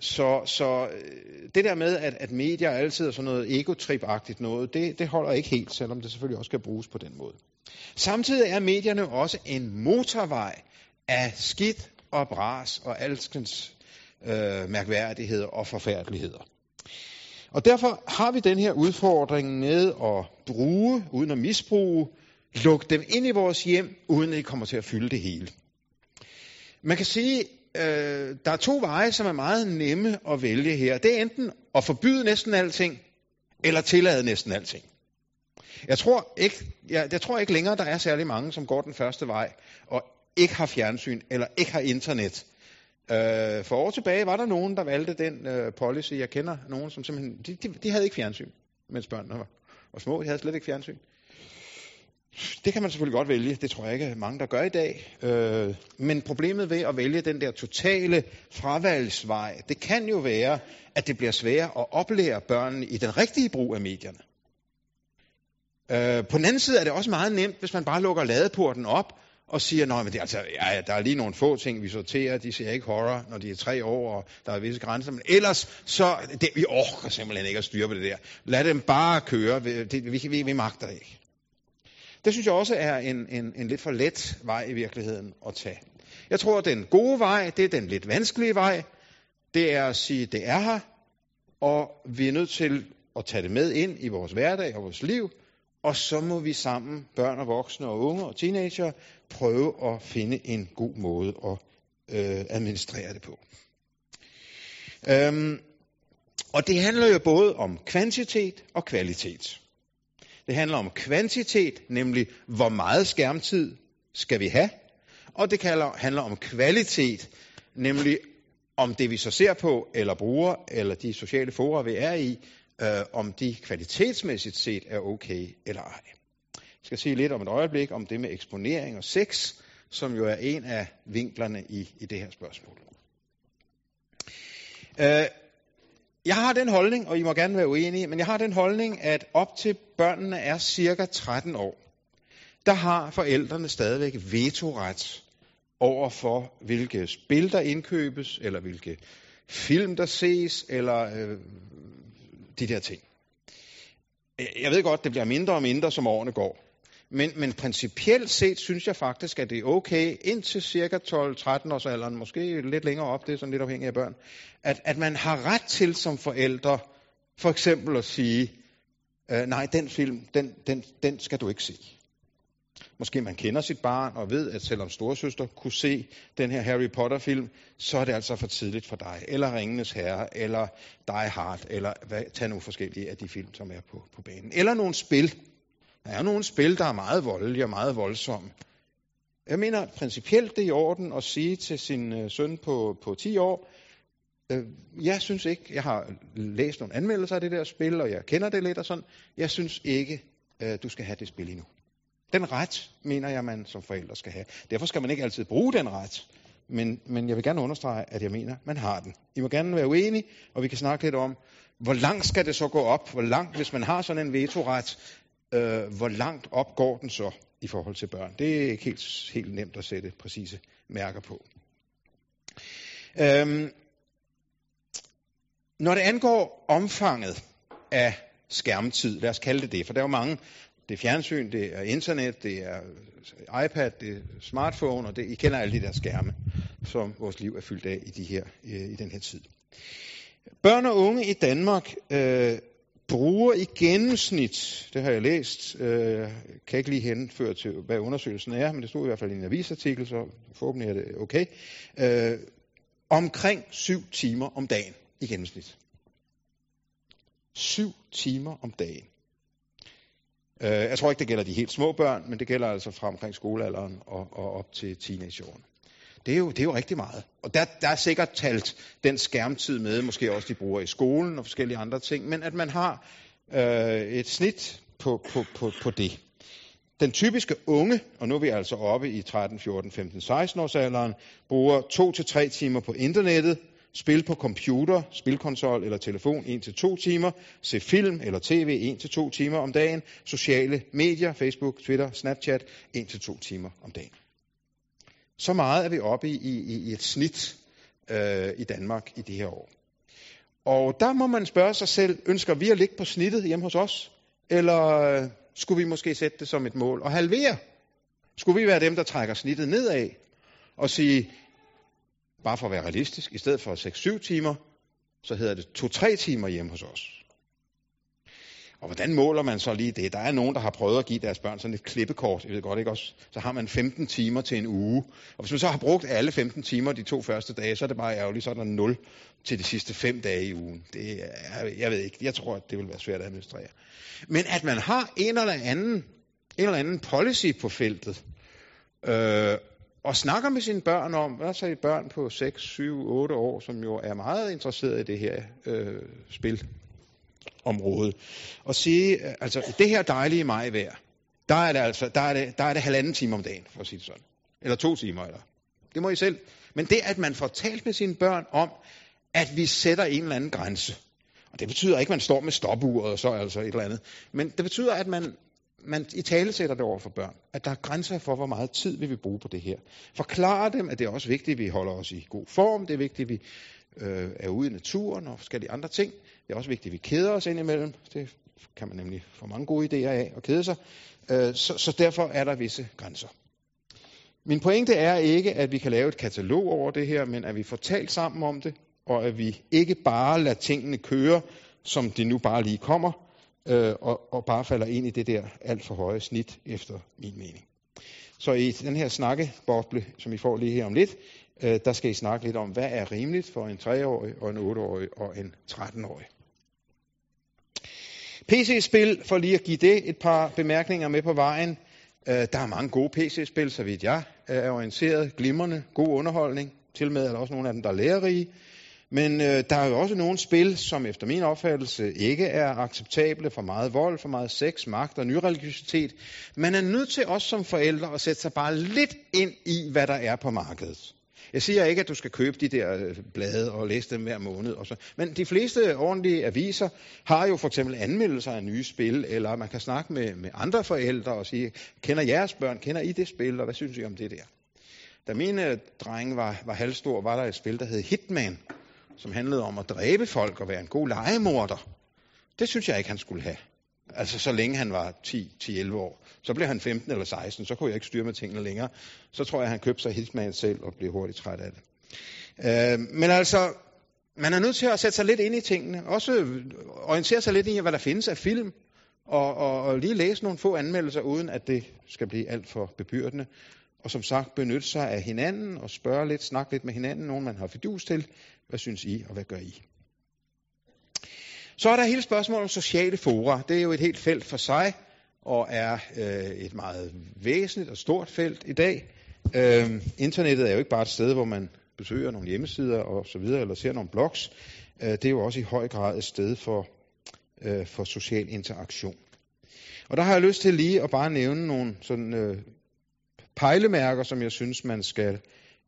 Så, så øh, det der med, at, at medier altid er sådan noget egotripagtigt noget, det, det holder ikke helt, selvom det selvfølgelig også kan bruges på den måde. Samtidig er medierne også en motorvej af skidt og bras og alskens øh, mærkværdigheder og forfærdeligheder. Og derfor har vi den her udfordring med at bruge, uden at misbruge, lukke dem ind i vores hjem, uden at de kommer til at fylde det hele. Man kan sige, øh, der er to veje, som er meget nemme at vælge her. Det er enten at forbyde næsten alting, eller tillade næsten alting. Jeg tror ikke, jeg, jeg tror ikke længere, der er særlig mange, som går den første vej, og ikke har fjernsyn eller ikke har internet. Øh, for år tilbage var der nogen, der valgte den øh, policy. Jeg kender nogen, som simpelthen, de, de, de havde ikke fjernsyn, mens børnene var, var små. De havde slet ikke fjernsyn. Det kan man selvfølgelig godt vælge. Det tror jeg ikke mange, der gør i dag. Øh, men problemet ved at vælge den der totale fravalgsvej, det kan jo være, at det bliver sværere at oplære børnene i den rigtige brug af medierne. Øh, på den anden side er det også meget nemt, hvis man bare lukker ladeporten op og siger, nej, men det er altså, ja, der er lige nogle få ting, vi sorterer, de ser ikke horror, når de er tre år, og der er visse grænser, men ellers, så, det, vi orker simpelthen ikke at styre på det der. Lad dem bare køre, det, vi, vi, vi magter det ikke. Det synes jeg også er en, en, en lidt for let vej i virkeligheden at tage. Jeg tror, at den gode vej, det er den lidt vanskelige vej. Det er at sige, det er her, og vi er nødt til at tage det med ind i vores hverdag og vores liv, og så må vi sammen, børn og voksne og unge og teenager, prøve at finde en god måde at øh, administrere det på. Øhm, og det handler jo både om kvantitet og kvalitet. Det handler om kvantitet, nemlig hvor meget skærmtid skal vi have, og det handler om kvalitet, nemlig om det vi så ser på, eller bruger, eller de sociale fora vi er i, øh, om de kvalitetsmæssigt set er okay eller ej. Skal sige lidt om et øjeblik om det med eksponering og sex, som jo er en af vinklerne i, i det her spørgsmål. Øh, jeg har den holdning, og I må gerne være uenige, men jeg har den holdning, at op til børnene er cirka 13 år, der har forældrene stadigvæk vetoret over for, hvilke spil der indkøbes, eller hvilke film der ses, eller øh, de der ting. Jeg ved godt, det bliver mindre og mindre, som årene går. Men, men principielt set synes jeg faktisk, at det er okay indtil cirka 12-13 års alderen, måske lidt længere op, det er sådan lidt afhængigt af børn, at, at man har ret til som forældre for eksempel at sige, øh, nej, den film, den, den, den skal du ikke se. Måske man kender sit barn og ved, at selvom storesøster kunne se den her Harry Potter-film, så er det altså for tidligt for dig. Eller Ringenes Herre, eller Die Hard, eller hvad, tag nogle forskellige af de film, som er på, på banen. Eller nogle spil. Der er nogle spil, der er meget voldelige og meget voldsomme. Jeg mener principielt det er i orden at sige til sin øh, søn på, på 10 år, øh, jeg synes ikke, jeg har læst nogle anmeldelser af det der spil, og jeg kender det lidt og sådan, jeg synes ikke, øh, du skal have det spil endnu. Den ret, mener jeg, man som forældre skal have. Derfor skal man ikke altid bruge den ret. Men, men jeg vil gerne understrege, at jeg mener, man har den. I må gerne være uenige, og vi kan snakke lidt om, hvor langt skal det så gå op? Hvor langt, hvis man har sådan en vetoret, øh, hvor langt op går den så i forhold til børn? Det er ikke helt, helt nemt at sætte præcise mærker på. Øhm, når det angår omfanget af skærmtid, lad os kalde det det, for der er jo mange det er fjernsyn, det er internet, det er iPad, det er smartphone, og det, I kender alle de der skærme, som vores liv er fyldt af i, de her, øh, i den her tid. Børn og unge i Danmark øh, bruger i gennemsnit, det har jeg læst, øh, kan ikke lige henføre til, hvad undersøgelsen er, men det stod i hvert fald i en avisartikel, så forhåbentlig er det okay, øh, omkring syv timer om dagen i gennemsnit. Syv timer om dagen. Øh, jeg tror ikke, det gælder de helt små børn, men det gælder altså fra omkring skolealderen og, og op til teenageårene. Det er, jo, det er jo rigtig meget. Og der, der er sikkert talt den skærmtid med, måske også de bruger i skolen og forskellige andre ting, men at man har øh, et snit på, på, på, på det. Den typiske unge, og nu er vi altså oppe i 13, 14, 15, 16 års alderen, bruger 2-3 timer på internettet, Spil på computer, spilkonsol eller telefon 1-2 timer. Se film eller tv 1-2 timer om dagen. Sociale medier, Facebook, Twitter, Snapchat 1-2 timer om dagen. Så meget er vi oppe i, i, i et snit øh, i Danmark i de her år. Og der må man spørge sig selv, ønsker vi at ligge på snittet hjemme hos os? Eller øh, skulle vi måske sætte det som et mål og halvere? Skulle vi være dem, der trækker snittet nedad og sige, bare for at være realistisk, i stedet for 6-7 timer, så hedder det 2-3 timer hjemme hos os. Og hvordan måler man så lige det? Der er nogen, der har prøvet at give deres børn sådan et klippekort, jeg ved godt ikke også, så har man 15 timer til en uge. Og hvis man så har brugt alle 15 timer de to første dage, så er det bare ærgerligt, så er der 0 til de sidste 5 dage i ugen. Det er, jeg ved ikke, jeg tror, at det vil være svært at administrere. Men at man har en eller anden, en eller anden policy på feltet, øh, og snakker med sine børn om, hvad så børn på 6, 7, 8 år, som jo er meget interesseret i det her øh, spil, område, og sige, altså det her dejlige majvejr, der er det altså, der er det, der er det halvanden time om dagen, for at sige det sådan. Eller to timer, eller. Det må I selv. Men det, at man får talt med sine børn om, at vi sætter en eller anden grænse. Og det betyder ikke, at man står med stopuret og så altså et eller andet. Men det betyder, at man, man i tale sætter det over for børn. At der er grænser for, hvor meget tid vi vil bruge på det her. Forklare dem, at det er også vigtigt, at vi holder os i god form. Det er vigtigt, at vi øh, er ude i naturen og forskellige andre ting. Det er også vigtigt, at vi keder os indimellem. Det kan man nemlig få mange gode idéer af at kede sig. Øh, så, så derfor er der visse grænser. Min pointe er ikke, at vi kan lave et katalog over det her, men at vi får talt sammen om det, og at vi ikke bare lader tingene køre, som de nu bare lige kommer, øh, og, og bare falder ind i det der alt for høje snit, efter min mening. Så i den her snakkeboble, som I får lige her om lidt, øh, der skal I snakke lidt om, hvad er rimeligt for en 3-årig, og en 8-årig og en 13-årig. PC-spil, for lige at give det et par bemærkninger med på vejen. Øh, der er mange gode PC-spil, så vidt jeg øh, er orienteret. Glimrende, god underholdning. Til med er der også nogle af dem, der er lærerige. Men øh, der er jo også nogle spil, som efter min opfattelse ikke er acceptable for meget vold, for meget sex, magt og nyreligiositet. Man er nødt til også som forældre at sætte sig bare lidt ind i, hvad der er på markedet. Jeg siger ikke, at du skal købe de der øh, blade og læse dem hver måned. Og så. Men de fleste ordentlige aviser har jo for eksempel anmeldelser af nye spil, eller man kan snakke med, med andre forældre og sige, kender jeres børn, kender I det spil, og hvad synes I om det der? Da mine øh, drenge var, var halvstor, var der et spil, der hed Hitman, som handlede om at dræbe folk og være en god legemorder. Det synes jeg ikke, han skulle have. Altså så længe han var 10-11 år. Så blev han 15 eller 16, så kunne jeg ikke styre med tingene længere. Så tror jeg, han købte sig Hitman selv og blev hurtigt træt af det. Øh, men altså, man er nødt til at sætte sig lidt ind i tingene. Også orientere sig lidt i, hvad der findes af film. Og, og, og lige læse nogle få anmeldelser, uden at det skal blive alt for bebyrdende. Og som sagt, benytte sig af hinanden og spørge lidt, snakke lidt med hinanden, nogen man har fidus til. Hvad synes I, og hvad gør I? Så er der hele spørgsmålet om sociale fora. Det er jo et helt felt for sig, og er øh, et meget væsentligt og stort felt i dag. Øh, internettet er jo ikke bare et sted, hvor man besøger nogle hjemmesider og så videre, eller ser nogle blogs. Øh, det er jo også i høj grad et sted for, øh, for social interaktion. Og der har jeg lyst til lige at bare nævne nogle sådan, øh, pejlemærker, som jeg synes, man skal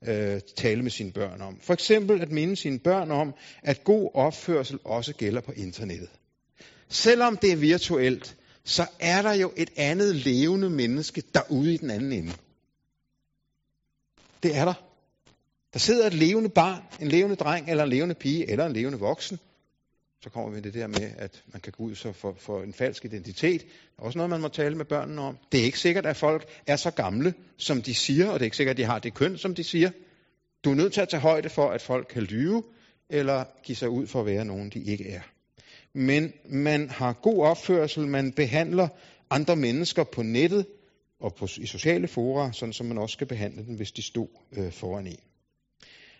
øh, tale med sine børn om. For eksempel at minde sine børn om, at god opførsel også gælder på internettet. Selvom det er virtuelt, så er der jo et andet levende menneske derude i den anden ende. Det er der. Der sidder et levende barn, en levende dreng, eller en levende pige, eller en levende voksen. Så kommer vi det der med, at man kan gå ud så for, for en falsk identitet. Det er også noget, man må tale med børnene om. Det er ikke sikkert, at folk er så gamle, som de siger, og det er ikke sikkert, at de har det køn, som de siger. Du er nødt til at tage højde for, at folk kan lyve, eller give sig ud for at være nogen, de ikke er. Men man har god opførsel, man behandler andre mennesker på nettet og på, i sociale fora, sådan som man også skal behandle dem, hvis de stod øh, foran en.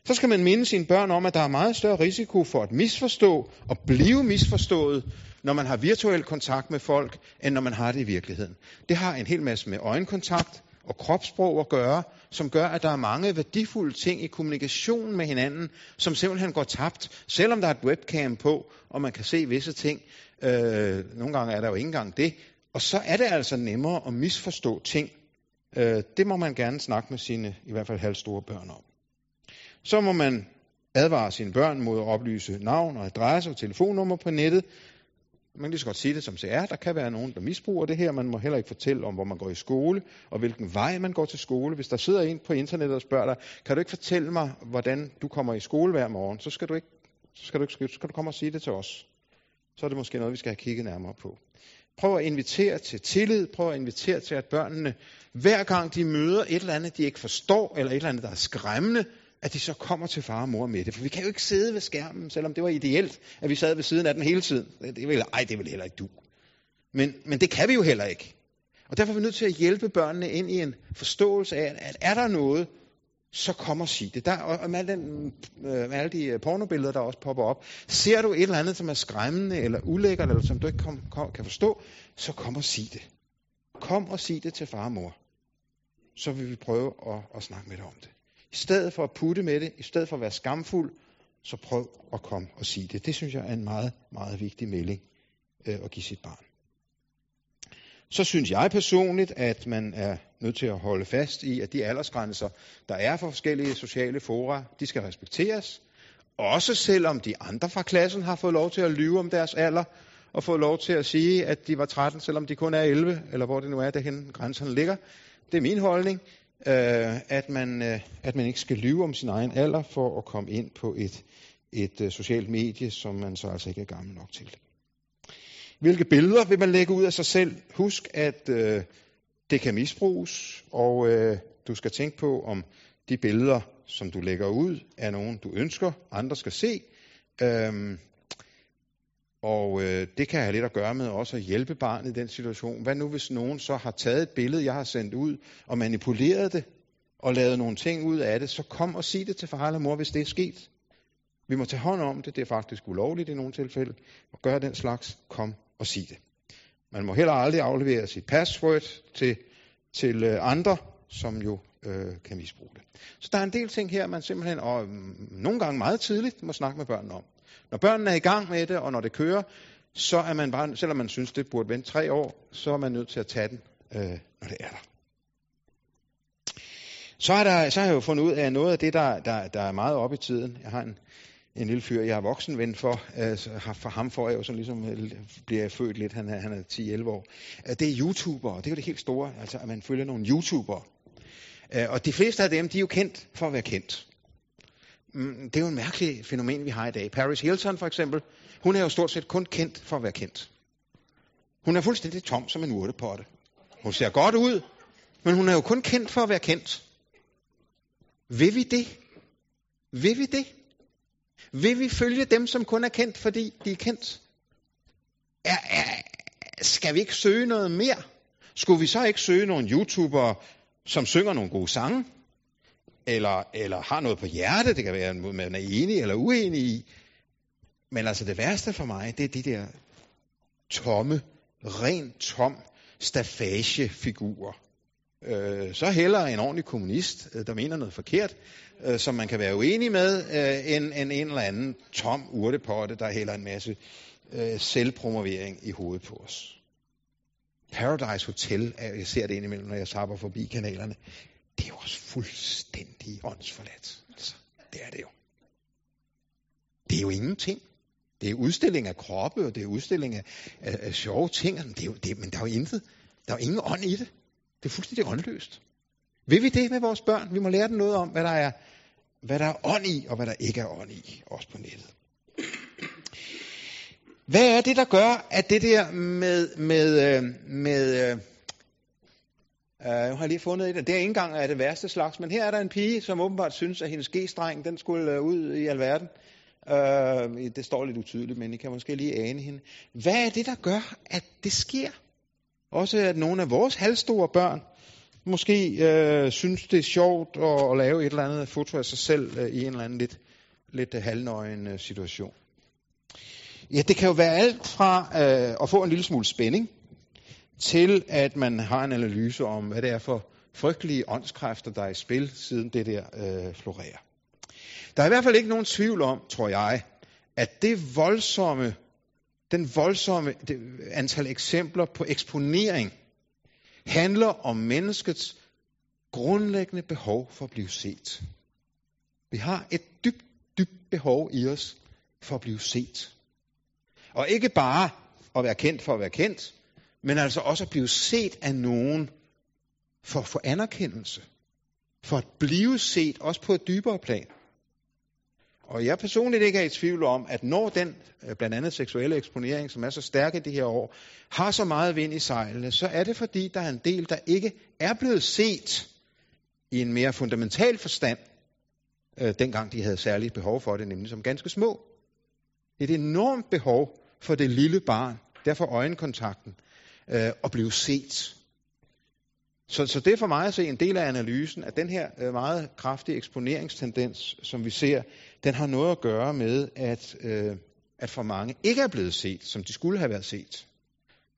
Så skal man minde sine børn om, at der er meget større risiko for at misforstå og blive misforstået, når man har virtuel kontakt med folk, end når man har det i virkeligheden. Det har en hel masse med øjenkontakt og kropssprog at gøre, som gør, at der er mange værdifulde ting i kommunikationen med hinanden, som simpelthen går tabt, selvom der er et webcam på, og man kan se visse ting. Øh, nogle gange er der jo ikke engang det. Og så er det altså nemmere at misforstå ting. Øh, det må man gerne snakke med sine, i hvert fald halvstore børn om. Så må man advare sine børn mod at oplyse navn og adresse og telefonnummer på nettet. Man kan lige så godt sige det, som det er. Der kan være nogen, der misbruger det her. Man må heller ikke fortælle om, hvor man går i skole, og hvilken vej man går til skole. Hvis der sidder en på internettet og spørger dig, kan du ikke fortælle mig, hvordan du kommer i skole hver morgen, så skal du, ikke, så skal du, ikke, så skal du komme og sige det til os. Så er det måske noget, vi skal have kigget nærmere på. Prøv at invitere til tillid. Prøv at invitere til, at børnene, hver gang de møder et eller andet, de ikke forstår, eller et eller andet, der er skræmmende, at de så kommer til far og mor med det. For vi kan jo ikke sidde ved skærmen, selvom det var ideelt, at vi sad ved siden af den hele tiden. Det vil, ej, det vil heller ikke du. Men, men det kan vi jo heller ikke. Og derfor er vi nødt til at hjælpe børnene ind i en forståelse af, at er der noget, så kom og sig det. Der, og med, den, øh, med alle de øh, pornobilleder, der også popper op, ser du et eller andet, som er skræmmende eller ulækkert, eller som du ikke kom, kom, kan forstå, så kom og sig det. Kom og sig det til far og mor. så vil vi prøve at, at snakke med dig om det. I stedet for at putte med det, i stedet for at være skamfuld, så prøv at komme og sige det. Det synes jeg er en meget, meget vigtig melding øh, at give sit barn. Så synes jeg personligt, at man er nødt til at holde fast i, at de aldersgrænser, der er for forskellige sociale fora, de skal respekteres. Også selvom de andre fra klassen har fået lov til at lyve om deres alder, og fået lov til at sige, at de var 13, selvom de kun er 11, eller hvor det nu er, derhen grænserne ligger. Det er min holdning, øh, at, man, øh, at man ikke skal lyve om sin egen alder for at komme ind på et, et øh, socialt medie, som man så altså ikke er gammel nok til. Hvilke billeder vil man lægge ud af sig selv? Husk, at øh, det kan misbruges, og øh, du skal tænke på, om de billeder, som du lægger ud, er nogen, du ønsker, andre skal se. Øhm, og øh, det kan have lidt at gøre med også at hjælpe barnet i den situation. Hvad nu, hvis nogen så har taget et billede, jeg har sendt ud, og manipuleret det, og lavet nogle ting ud af det, så kom og sig det til far eller mor, hvis det er sket. Vi må tage hånd om det. Det er faktisk ulovligt i nogle tilfælde. Og gøre den slags, kom og sig det. Man må heller aldrig aflevere sit password til, til øh, andre, som jo øh, kan misbruge det. Så der er en del ting her, man simpelthen, og mm, nogle gange meget tidligt, må snakke med børnene om. Når børnene er i gang med det, og når det kører, så er man bare, selvom man synes, det burde vente tre år, så er man nødt til at tage den, øh, når det er der. Så, er der, så har jeg jo fundet ud af noget af det, der, der, der er meget op i tiden. Jeg har en, en lille fyr, jeg er voksenven for. Øh, for ham får jeg jo sådan ligesom, øh, bliver jeg født lidt, han er, han er 10-11 år. Øh, det er YouTubere, det er jo det helt store, altså at man følger nogle YouTubere. Øh, og de fleste af dem, de er jo kendt for at være kendt. Mm, det er jo en mærkelig fænomen, vi har i dag. Paris Hilton for eksempel, hun er jo stort set kun kendt for at være kendt. Hun er fuldstændig tom som en urtepotte. Hun ser godt ud, men hun er jo kun kendt for at være kendt. Vil vi det? Vil vi det? Vil vi følge dem, som kun er kendt, fordi de er kendt? Er, er, skal vi ikke søge noget mere? Skulle vi så ikke søge nogle YouTubere, som synger nogle gode sange? Eller, eller har noget på hjerte, det kan være, man er enig eller uenig i. Men altså det værste for mig, det er de der tomme, rent tom stafagefigurer. Øh, så heller en ordentlig kommunist, øh, der mener noget forkert, øh, som man kan være uenig med, øh, end, end en eller anden tom urtepotte, der hælder en masse øh, selvpromovering i hovedet på os. Paradise Hotel, jeg ser det indimellem, når jeg sapper forbi kanalerne, det er jo også fuldstændig åndsforladt. Altså, det er det jo. Det er jo ingenting. Det er udstilling af kroppe, og det er udstilling af, af, af sjove ting, men, det er jo, det, men der er jo intet. Der er jo ingen ånd i det. Det er fuldstændig åndløst. Vil vi det med vores børn? Vi må lære dem noget om, hvad der er, hvad der er ånd i, og hvad der ikke er ånd i, også på nettet. Hvad er det, der gør, at det der med, med, øh, med øh, uh, jeg har lige fundet et, det er ikke engang af det værste slags, men her er der en pige, som åbenbart synes, at hendes g-streng, den skulle øh, ud i alverden. Uh, det står lidt utydeligt, men I kan måske lige ane hende. Hvad er det, der gør, at det sker? Også at nogle af vores halvstore børn måske uh, synes, det er sjovt at, at lave et eller andet foto af sig selv uh, i en eller anden lidt, lidt halvnøgen uh, situation. Ja, det kan jo være alt fra øh, at få en lille smule spænding, til at man har en analyse om, hvad det er for frygtelige åndskræfter, der er i spil, siden det der øh, florerer. Der er i hvert fald ikke nogen tvivl om, tror jeg, at det voldsomme den voldsomme det, antal eksempler på eksponering handler om menneskets grundlæggende behov for at blive set. Vi har et dybt, dybt behov i os for at blive set. Og ikke bare at være kendt for at være kendt, men altså også at blive set af nogen for at få anerkendelse. For at blive set, også på et dybere plan. Og jeg personligt ikke er i tvivl om, at når den, øh, blandt andet seksuelle eksponering, som er så stærk i de her år, har så meget vind i sejlene, så er det fordi, der er en del, der ikke er blevet set i en mere fundamental forstand, øh, dengang de havde særligt behov for det, nemlig som ganske små. Et enormt behov for det lille barn, derfor øjenkontakten, øh, og blive set. Så, så det er for mig at se en del af analysen, at den her øh, meget kraftige eksponeringstendens, som vi ser, den har noget at gøre med, at, øh, at for mange ikke er blevet set, som de skulle have været set.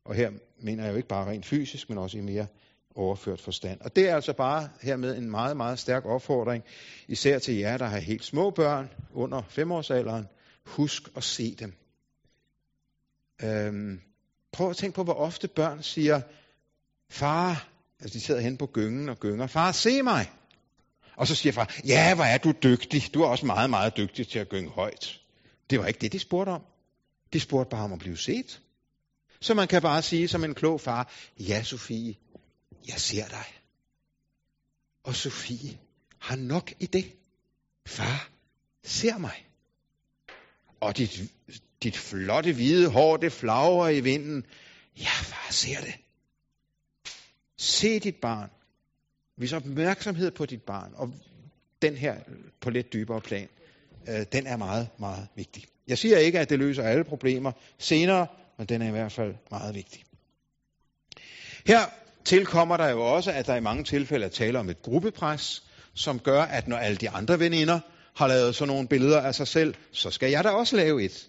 Og her mener jeg jo ikke bare rent fysisk, men også i mere overført forstand. Og det er altså bare hermed en meget, meget stærk opfordring, især til jer, der har helt små børn under femårsalderen. Husk at se dem. Øhm, prøv at tænke på, hvor ofte børn siger, far, altså de sidder hen på gyngen og gynger, far, se mig. Og så siger far, ja, hvor er du dygtig. Du er også meget, meget dygtig til at gynge højt. Det var ikke det, de spurgte om. De spurgte bare om at blive set. Så man kan bare sige som en klog far, ja Sofie, jeg ser dig. Og Sofie har nok i det. Far ser mig. Og dit, dit flotte hvide hår, det flagrer i vinden. Ja, far ser det. Se dit barn. Vis opmærksomhed på dit barn. Og den her på lidt dybere plan, øh, den er meget, meget vigtig. Jeg siger ikke, at det løser alle problemer senere, men den er i hvert fald meget vigtig. Her tilkommer der jo også, at der i mange tilfælde er tale om et gruppepres, som gør, at når alle de andre veninder har lavet sådan nogle billeder af sig selv, så skal jeg da også lave et.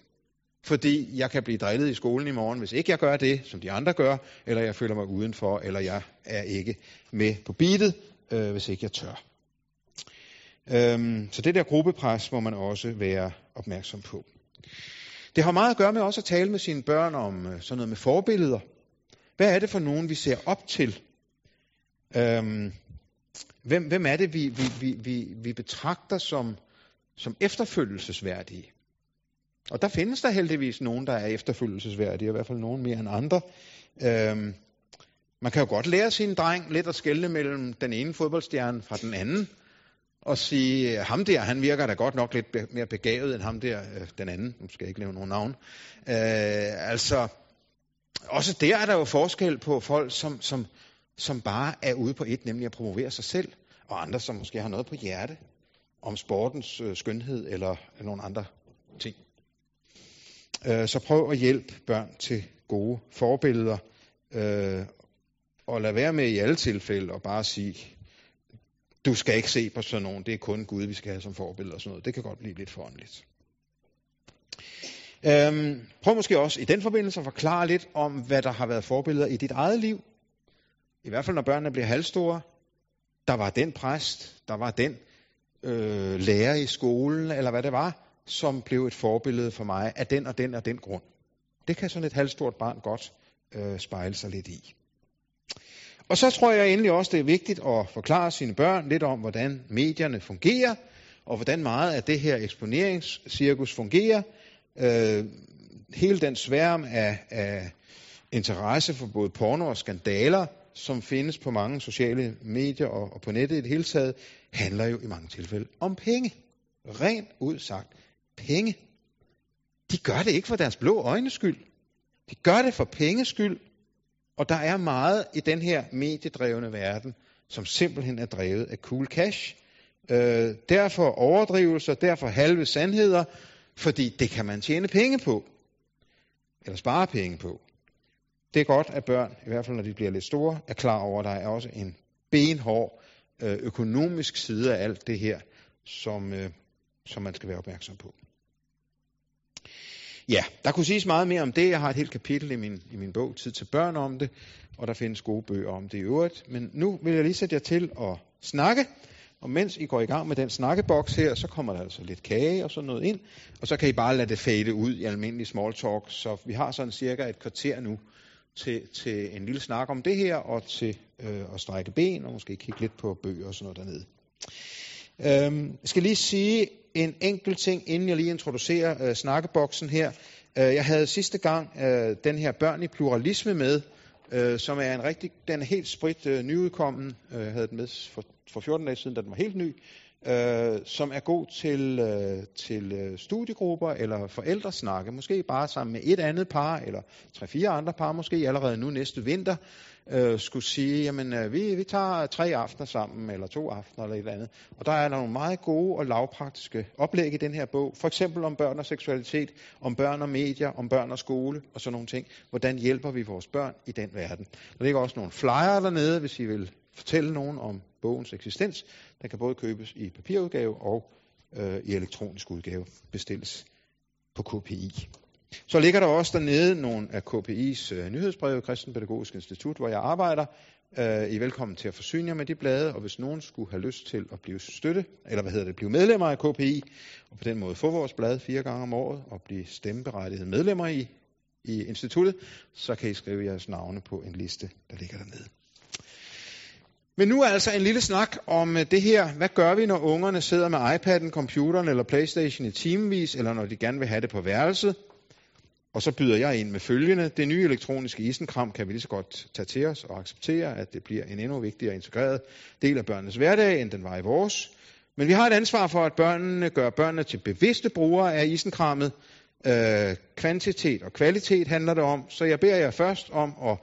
Fordi jeg kan blive drillet i skolen i morgen, hvis ikke jeg gør det, som de andre gør, eller jeg føler mig udenfor, eller jeg er ikke med på beatet, øh, hvis ikke jeg tør. Øhm, så det der gruppepres må man også være opmærksom på. Det har meget at gøre med også at tale med sine børn om øh, sådan noget med forbilleder. Hvad er det for nogen, vi ser op til? Øhm, hvem, hvem er det, vi, vi, vi, vi, vi betragter som, som efterfølgelsesværdige? Og der findes der heldigvis nogen, der er efterfølgelsesværdige, i hvert fald nogen mere end andre. Øhm, man kan jo godt lære sin dreng lidt at skelne mellem den ene fodboldstjerne fra den anden, og sige, øh, ham der, han virker da godt nok lidt mere begavet end ham der, øh, den anden. Nu skal jeg ikke nævne nogen navn. Øh, altså, også der er der jo forskel på folk, som, som, som bare er ude på et, nemlig at promovere sig selv, og andre, som måske har noget på hjerte om sportens øh, skønhed eller, nogle andre ting. Øh, så prøv at hjælpe børn til gode forbilleder, øh, og lad være med i alle tilfælde at bare sige, du skal ikke se på sådan nogen, det er kun Gud, vi skal have som forbillede og sådan noget. Det kan godt blive lidt foranligt. Øhm, prøv måske også i den forbindelse at forklare lidt om, hvad der har været forbilleder i dit eget liv. I hvert fald når børnene bliver halvstore. Der var den præst, der var den øh, lærer i skolen, eller hvad det var, som blev et forbillede for mig af den og den og den grund. Det kan sådan et halvstort barn godt øh, spejle sig lidt i. Og så tror jeg endelig også, det er vigtigt at forklare sine børn lidt om, hvordan medierne fungerer, og hvordan meget af det her eksponeringscirkus fungerer. Øh, hele den sværm af, af interesse for både porno og skandaler, som findes på mange sociale medier og, og på nettet i det hele taget, handler jo i mange tilfælde om penge. Rent ud sagt, penge. De gør det ikke for deres blå øjnes skyld. De gør det for penges skyld, og der er meget i den her mediedrevne verden, som simpelthen er drevet af cool cash. Øh, derfor overdrivelser, derfor halve sandheder, fordi det kan man tjene penge på. Eller spare penge på. Det er godt, at børn, i hvert fald når de bliver lidt store, er klar over, at der er også en benhård øh, økonomisk side af alt det her, som, øh, som man skal være opmærksom på. Ja, der kunne siges meget mere om det. Jeg har et helt kapitel i min, i min bog, Tid til børn, om det, og der findes gode bøger om det i øvrigt. Men nu vil jeg lige sætte jer til at snakke, og mens I går i gang med den snakkeboks her, så kommer der altså lidt kage og sådan noget ind, og så kan I bare lade det fade ud i almindelig small talk. Så vi har sådan cirka et kvarter nu til, til en lille snak om det her, og til øh, at strække ben, og måske kigge lidt på bøger og sådan noget dernede. Øhm, jeg skal lige sige en enkelt ting, inden jeg lige introducerer øh, snakkeboksen her. Øh, jeg havde sidste gang øh, den her Børn i pluralisme med, øh, som er en rigtig, den er helt sprit øh, nyudkommen. Øh, jeg havde den med for, for 14 dage siden, da den var helt ny. Øh, som er god til, øh, til øh, studiegrupper eller forældresnakke. Måske bare sammen med et andet par, eller tre-fire andre par måske allerede nu næste vinter øh, skulle sige, jamen øh, vi, vi tager tre aftener sammen, eller to aftener, eller et eller andet. Og der er nogle meget gode og lavpraktiske oplæg i den her bog. For eksempel om børn og seksualitet, om børn og medier, om børn og skole, og sådan nogle ting. Hvordan hjælper vi vores børn i den verden? Der ligger også nogle flyer dernede, hvis I vil fortælle nogen om bogens eksistens. Den kan både købes i papirudgave og øh, i elektronisk udgave, bestilles på KPI. Så ligger der også dernede nogle af KPI's øh, nyhedsbreve, Kristenpædagogisk Institut, hvor jeg arbejder, Øh, I er velkommen til at forsyne jer med de blade, og hvis nogen skulle have lyst til at blive støtte, eller hvad hedder det, blive medlemmer af KPI, og på den måde få vores blad fire gange om året, og blive stemmeberettigede medlemmer i, i instituttet, så kan I skrive jeres navne på en liste, der ligger dernede. Men nu er altså en lille snak om øh, det her. Hvad gør vi, når ungerne sidder med iPad'en, computeren eller Playstation i timevis, eller når de gerne vil have det på værelset? Og så byder jeg ind med følgende. Det nye elektroniske isenkram kan vi lige så godt tage til os og acceptere, at det bliver en endnu vigtigere integreret del af børnenes hverdag, end den var i vores. Men vi har et ansvar for, at børnene gør børnene til bevidste brugere af isenkrammet. Øh, kvantitet og kvalitet handler det om. Så jeg beder jer først om at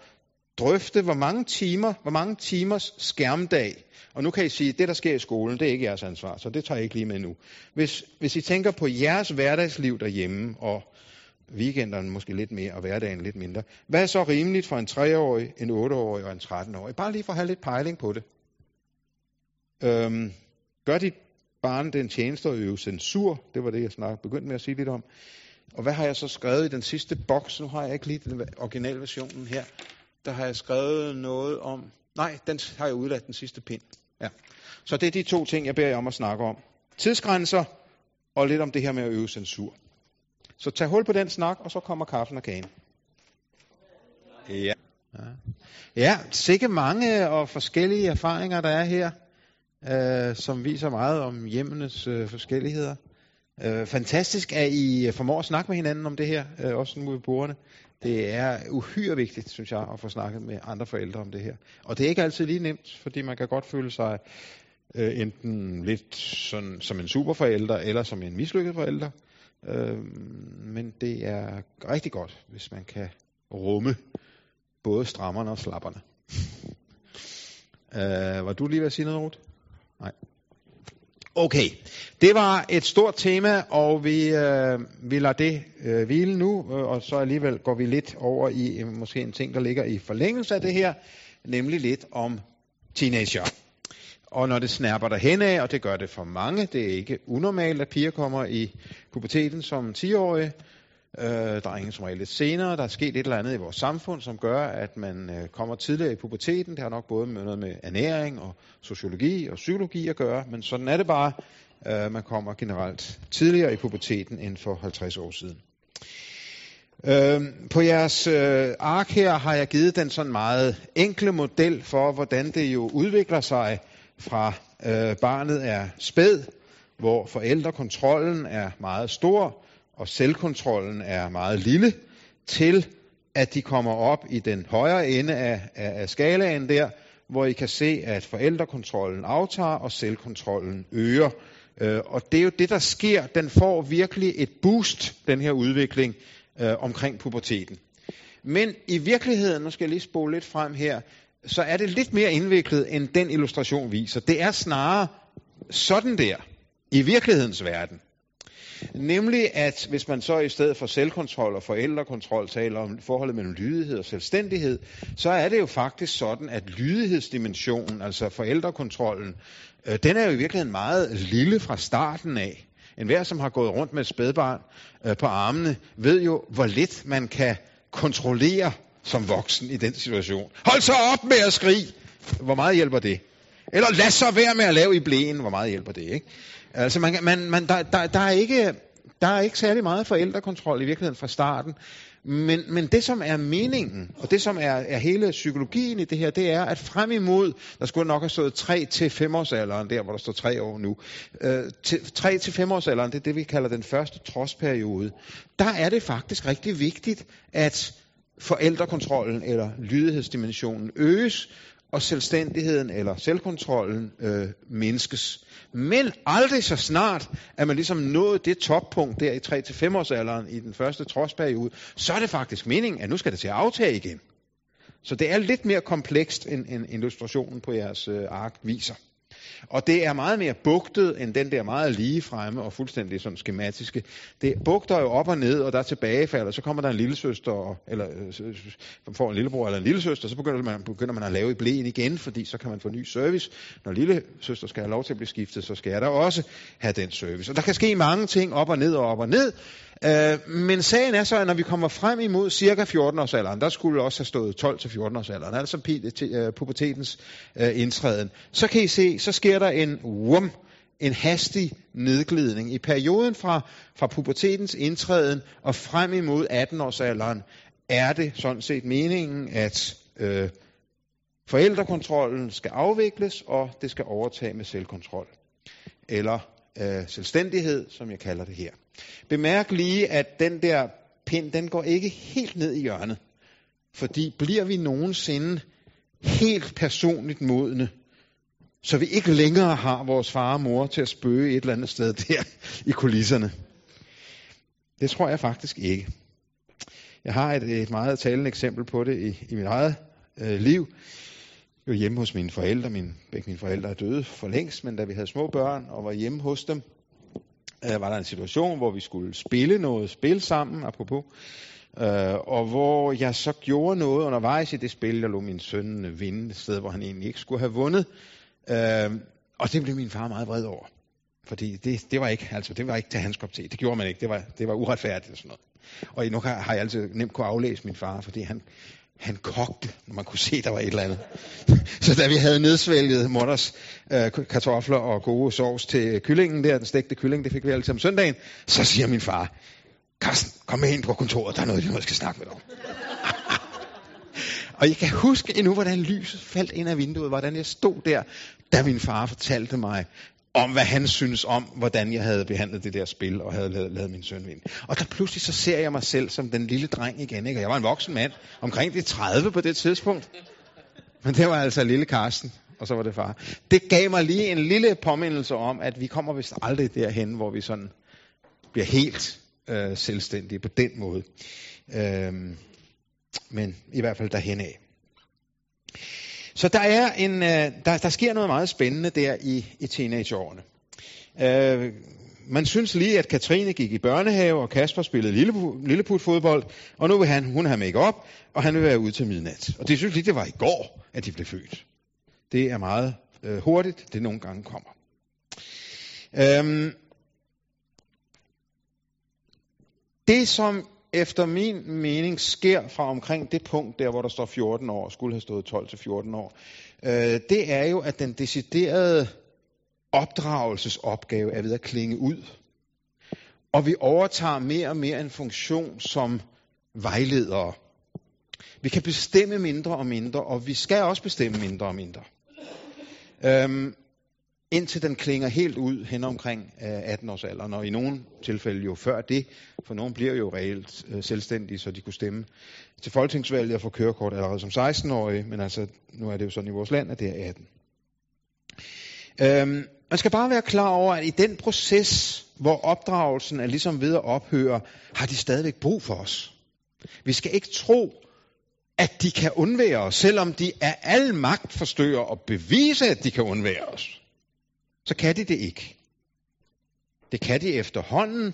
drøfte, hvor mange timer, hvor mange timers skærmdag, og nu kan I sige, at det, der sker i skolen, det er ikke jeres ansvar, så det tager jeg ikke lige med nu. Hvis, hvis I tænker på jeres hverdagsliv derhjemme, og weekenderne måske lidt mere, og hverdagen lidt mindre, hvad er så rimeligt for en 3-årig, en 8-årig og en 13-årig? Bare lige for at have lidt pejling på det. Øhm, gør dit barn den tjeneste at øve censur? Det var det, jeg snak, begyndte med at sige lidt om. Og hvad har jeg så skrevet i den sidste boks? Nu har jeg ikke lige den originalversionen her der har jeg skrevet noget om... Nej, den har jeg udladt den sidste pind. Ja. Så det er de to ting, jeg beder jer om at snakke om. Tidsgrænser og lidt om det her med at øve censur. Så tag hul på den snak, og så kommer kaffen og kagen. Ja. Ja, ja sikke mange og forskellige erfaringer, der er her, øh, som viser meget om hjemmenes øh, forskelligheder. Øh, fantastisk, at I formår at snakke med hinanden om det her, øh, også nu ved bordene. Det er uhyre vigtigt, synes jeg, at få snakket med andre forældre om det her. Og det er ikke altid lige nemt, fordi man kan godt føle sig øh, enten lidt sådan, som en superforælder, eller som en mislykket forælder. Øh, men det er rigtig godt, hvis man kan rumme både strammerne og slapperne. øh, var du lige ved at sige noget, Ruth? Nej. Okay, det var et stort tema, og vi, øh, vi lader det øh, hvile nu, øh, og så alligevel går vi lidt over i øh, måske en ting, der ligger i forlængelse af det her, nemlig lidt om teenager. Og når det snapper der af, og det gør det for mange, det er ikke unormalt, at piger kommer i puberteten som 10-årige, Øh, drenge som regel lidt senere. Der er sket et eller andet i vores samfund, som gør, at man øh, kommer tidligere i puberteten. Det har nok både med noget med ernæring og sociologi og psykologi at gøre, men sådan er det bare. Øh, man kommer generelt tidligere i puberteten end for 50 år siden. Øh, på jeres øh, ark her har jeg givet den sådan meget enkle model for, hvordan det jo udvikler sig fra øh, barnet er spæd, hvor forældrekontrollen er meget stor, og selvkontrollen er meget lille, til at de kommer op i den højere ende af, af, af skalaen der, hvor I kan se, at forældrekontrollen aftager, og selvkontrollen øger. Øh, og det er jo det, der sker. Den får virkelig et boost, den her udvikling, øh, omkring puberteten. Men i virkeligheden, nu skal jeg lige spole lidt frem her, så er det lidt mere indviklet, end den illustration viser. Det er snarere sådan der, i virkelighedens verden. Nemlig at hvis man så i stedet for selvkontrol og forældrekontrol taler om forholdet mellem lydighed og selvstændighed, så er det jo faktisk sådan, at lydighedsdimensionen, altså forældrekontrollen, øh, den er jo i virkeligheden meget lille fra starten af. En hver, som har gået rundt med et spædbarn øh, på armene, ved jo, hvor lidt man kan kontrollere som voksen i den situation. Hold så op med at skrige! Hvor meget hjælper det? Eller lad så være med at lave i blæen. Hvor meget hjælper det, ikke? Altså, man, man, man, der, der, der, er ikke, der er ikke særlig meget forældrekontrol i virkeligheden fra starten. Men, men det, som er meningen, og det, som er, er hele psykologien i det her, det er, at frem imod, der skulle nok have stået 3 til 5 årsalderen, der hvor der står 3 år nu, øh, til, 3 til 5 årsalderen, det er det, vi kalder den første trodsperiode, der er det faktisk rigtig vigtigt, at forældrekontrollen eller lydighedsdimensionen øges, og selvstændigheden eller selvkontrollen øh, mindskes. Men aldrig så snart, at man ligesom nået det toppunkt der i 3-5 års alderen i den første trodsperiode, så er det faktisk meningen, at nu skal det til at aftage igen. Så det er lidt mere komplekst, end, end illustrationen på jeres øh, ark viser. Og det er meget mere bugtet end den der meget lige fremme og fuldstændig sådan skematiske. Det bugter jo op og ned, og der er tilbagefald, og så kommer der en lille søster, eller øh, får en lillebror eller en lille søster, så begynder man, begynder man at lave i blæen igen, fordi så kan man få ny service. Når lille søster skal have lov til at blive skiftet, så skal jeg da også have den service. Og der kan ske mange ting op og ned og op og ned. Øh, men sagen er så, at når vi kommer frem imod cirka 14-årsalderen, der skulle også have stået 12-14-årsalderen, altså øh, pubertetens øh, indtræden, så kan I se, så sker der en wum, en hastig nedglidning. I perioden fra, fra pubertetens indtræden og frem imod 18-årsalderen, er det sådan set meningen, at øh, forældrekontrollen skal afvikles, og det skal overtage med selvkontrol. Eller øh, selvstændighed, som jeg kalder det her. Bemærk lige, at den der pind, den går ikke helt ned i hjørnet. Fordi bliver vi nogensinde helt personligt modne, så vi ikke længere har vores far og mor til at spøge et eller andet sted der i kulisserne. Det tror jeg faktisk ikke. Jeg har et, et meget talende eksempel på det i, i mit eget øh, liv jo hjemme hos mine forældre. Min, begge mine forældre er døde for længst, men da vi havde små børn og var hjemme hos dem, øh, var der en situation, hvor vi skulle spille noget spil sammen, apropos, øh, og hvor jeg så gjorde noget undervejs i det spil, der lå min søn vinde et sted, hvor han egentlig ikke skulle have vundet. Øh, og det blev min far meget vred over. Fordi det, det var ikke, altså det var ikke til hans kop te. Det gjorde man ikke. Det var, det var uretfærdigt og sådan noget. Og nu har, har jeg altid nemt kunne aflæse min far, fordi han, han kogte, når man kunne se, der var et eller andet. Så da vi havde nedsvælget mutters øh, kartofler og gode sovs til kyllingen der, den stegte kylling, det fik vi altid om søndagen, så siger min far, Carsten, kom med ind på kontoret, der er noget, vi skal snakke med dig Og jeg kan huske endnu, hvordan lyset faldt ind af vinduet, hvordan jeg stod der, da min far fortalte mig, om hvad han synes om, hvordan jeg havde behandlet det der spil, og havde lavet, lavet min søn vinde. Og der pludselig så ser jeg mig selv som den lille dreng igen, ikke? og jeg var en voksen mand, omkring de 30 på det tidspunkt. Men det var altså lille Karsten, og så var det far. Det gav mig lige en lille påmindelse om, at vi kommer vist aldrig derhen, hvor vi sådan bliver helt øh, selvstændige på den måde. Øh, men i hvert fald derhen af. Så der, er en, øh, der, der sker noget meget spændende der i, i teenageårene. Øh, man synes lige, at Katrine gik i børnehave, og Kasper spillede lille, lilleputfodbold, og nu vil han, hun have make op, og han vil være ude til midnat. Og det synes lige, det var i går, at de blev født. Det er meget øh, hurtigt, det nogle gange kommer. Øhm, det, som efter min mening sker fra omkring det punkt, der hvor der står 14 år, skulle have stået 12 til 14 år, øh, det er jo, at den deciderede opdragelsesopgave er ved at klinge ud. Og vi overtager mere og mere en funktion som vejledere. Vi kan bestemme mindre og mindre, og vi skal også bestemme mindre og mindre. Øhm, indtil den klinger helt ud hen omkring øh, 18-årsalderen, og i nogle tilfælde jo før det, for nogle bliver jo reelt øh, selvstændige, så de kunne stemme til folketingsvalget og få kørekort allerede som 16-årige, men altså nu er det jo sådan i vores land, at det er 18. Øhm, man skal bare være klar over, at i den proces, hvor opdragelsen er ligesom ved at ophøre, har de stadigvæk brug for os. Vi skal ikke tro, at de kan undvære os, selvom de af al magt forstører og bevise, at de kan undvære os så kan de det ikke. Det kan de efterhånden,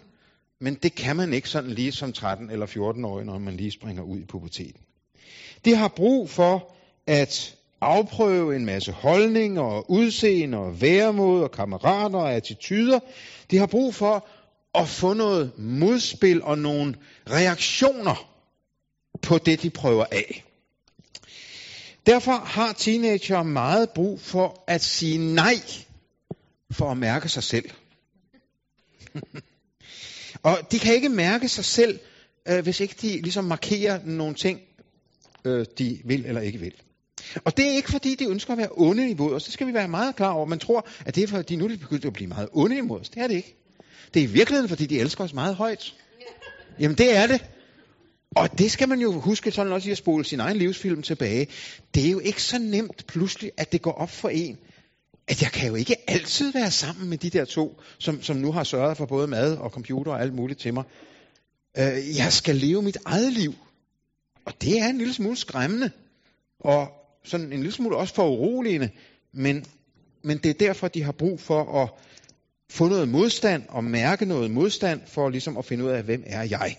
men det kan man ikke sådan lige som 13 eller 14-årig, når man lige springer ud i puberteten. De har brug for at afprøve en masse holdninger og udseende og væremåde og kammerater og attityder. De har brug for at få noget modspil og nogle reaktioner på det, de prøver af. Derfor har teenager meget brug for at sige nej for at mærke sig selv. og de kan ikke mærke sig selv, øh, hvis ikke de ligesom markerer nogle ting, øh, de vil eller ikke vil. Og det er ikke fordi, de ønsker at være onde imod os. Det skal vi være meget klar over. Man tror, at det er fordi, nu er de begyndt at blive meget onde imod os. Det er det ikke. Det er i virkeligheden, fordi de elsker os meget højt. Jamen det er det. Og det skal man jo huske sådan også i at spole sin egen livsfilm tilbage. Det er jo ikke så nemt pludselig, at det går op for en, at jeg kan jo ikke altid være sammen med de der to, som, som nu har sørget for både mad og computer og alt muligt til mig. Øh, jeg skal leve mit eget liv. Og det er en lille smule skræmmende. Og sådan en lille smule også for uroligende. Men, men det er derfor, de har brug for at få noget modstand og mærke noget modstand for ligesom at finde ud af, hvem er jeg.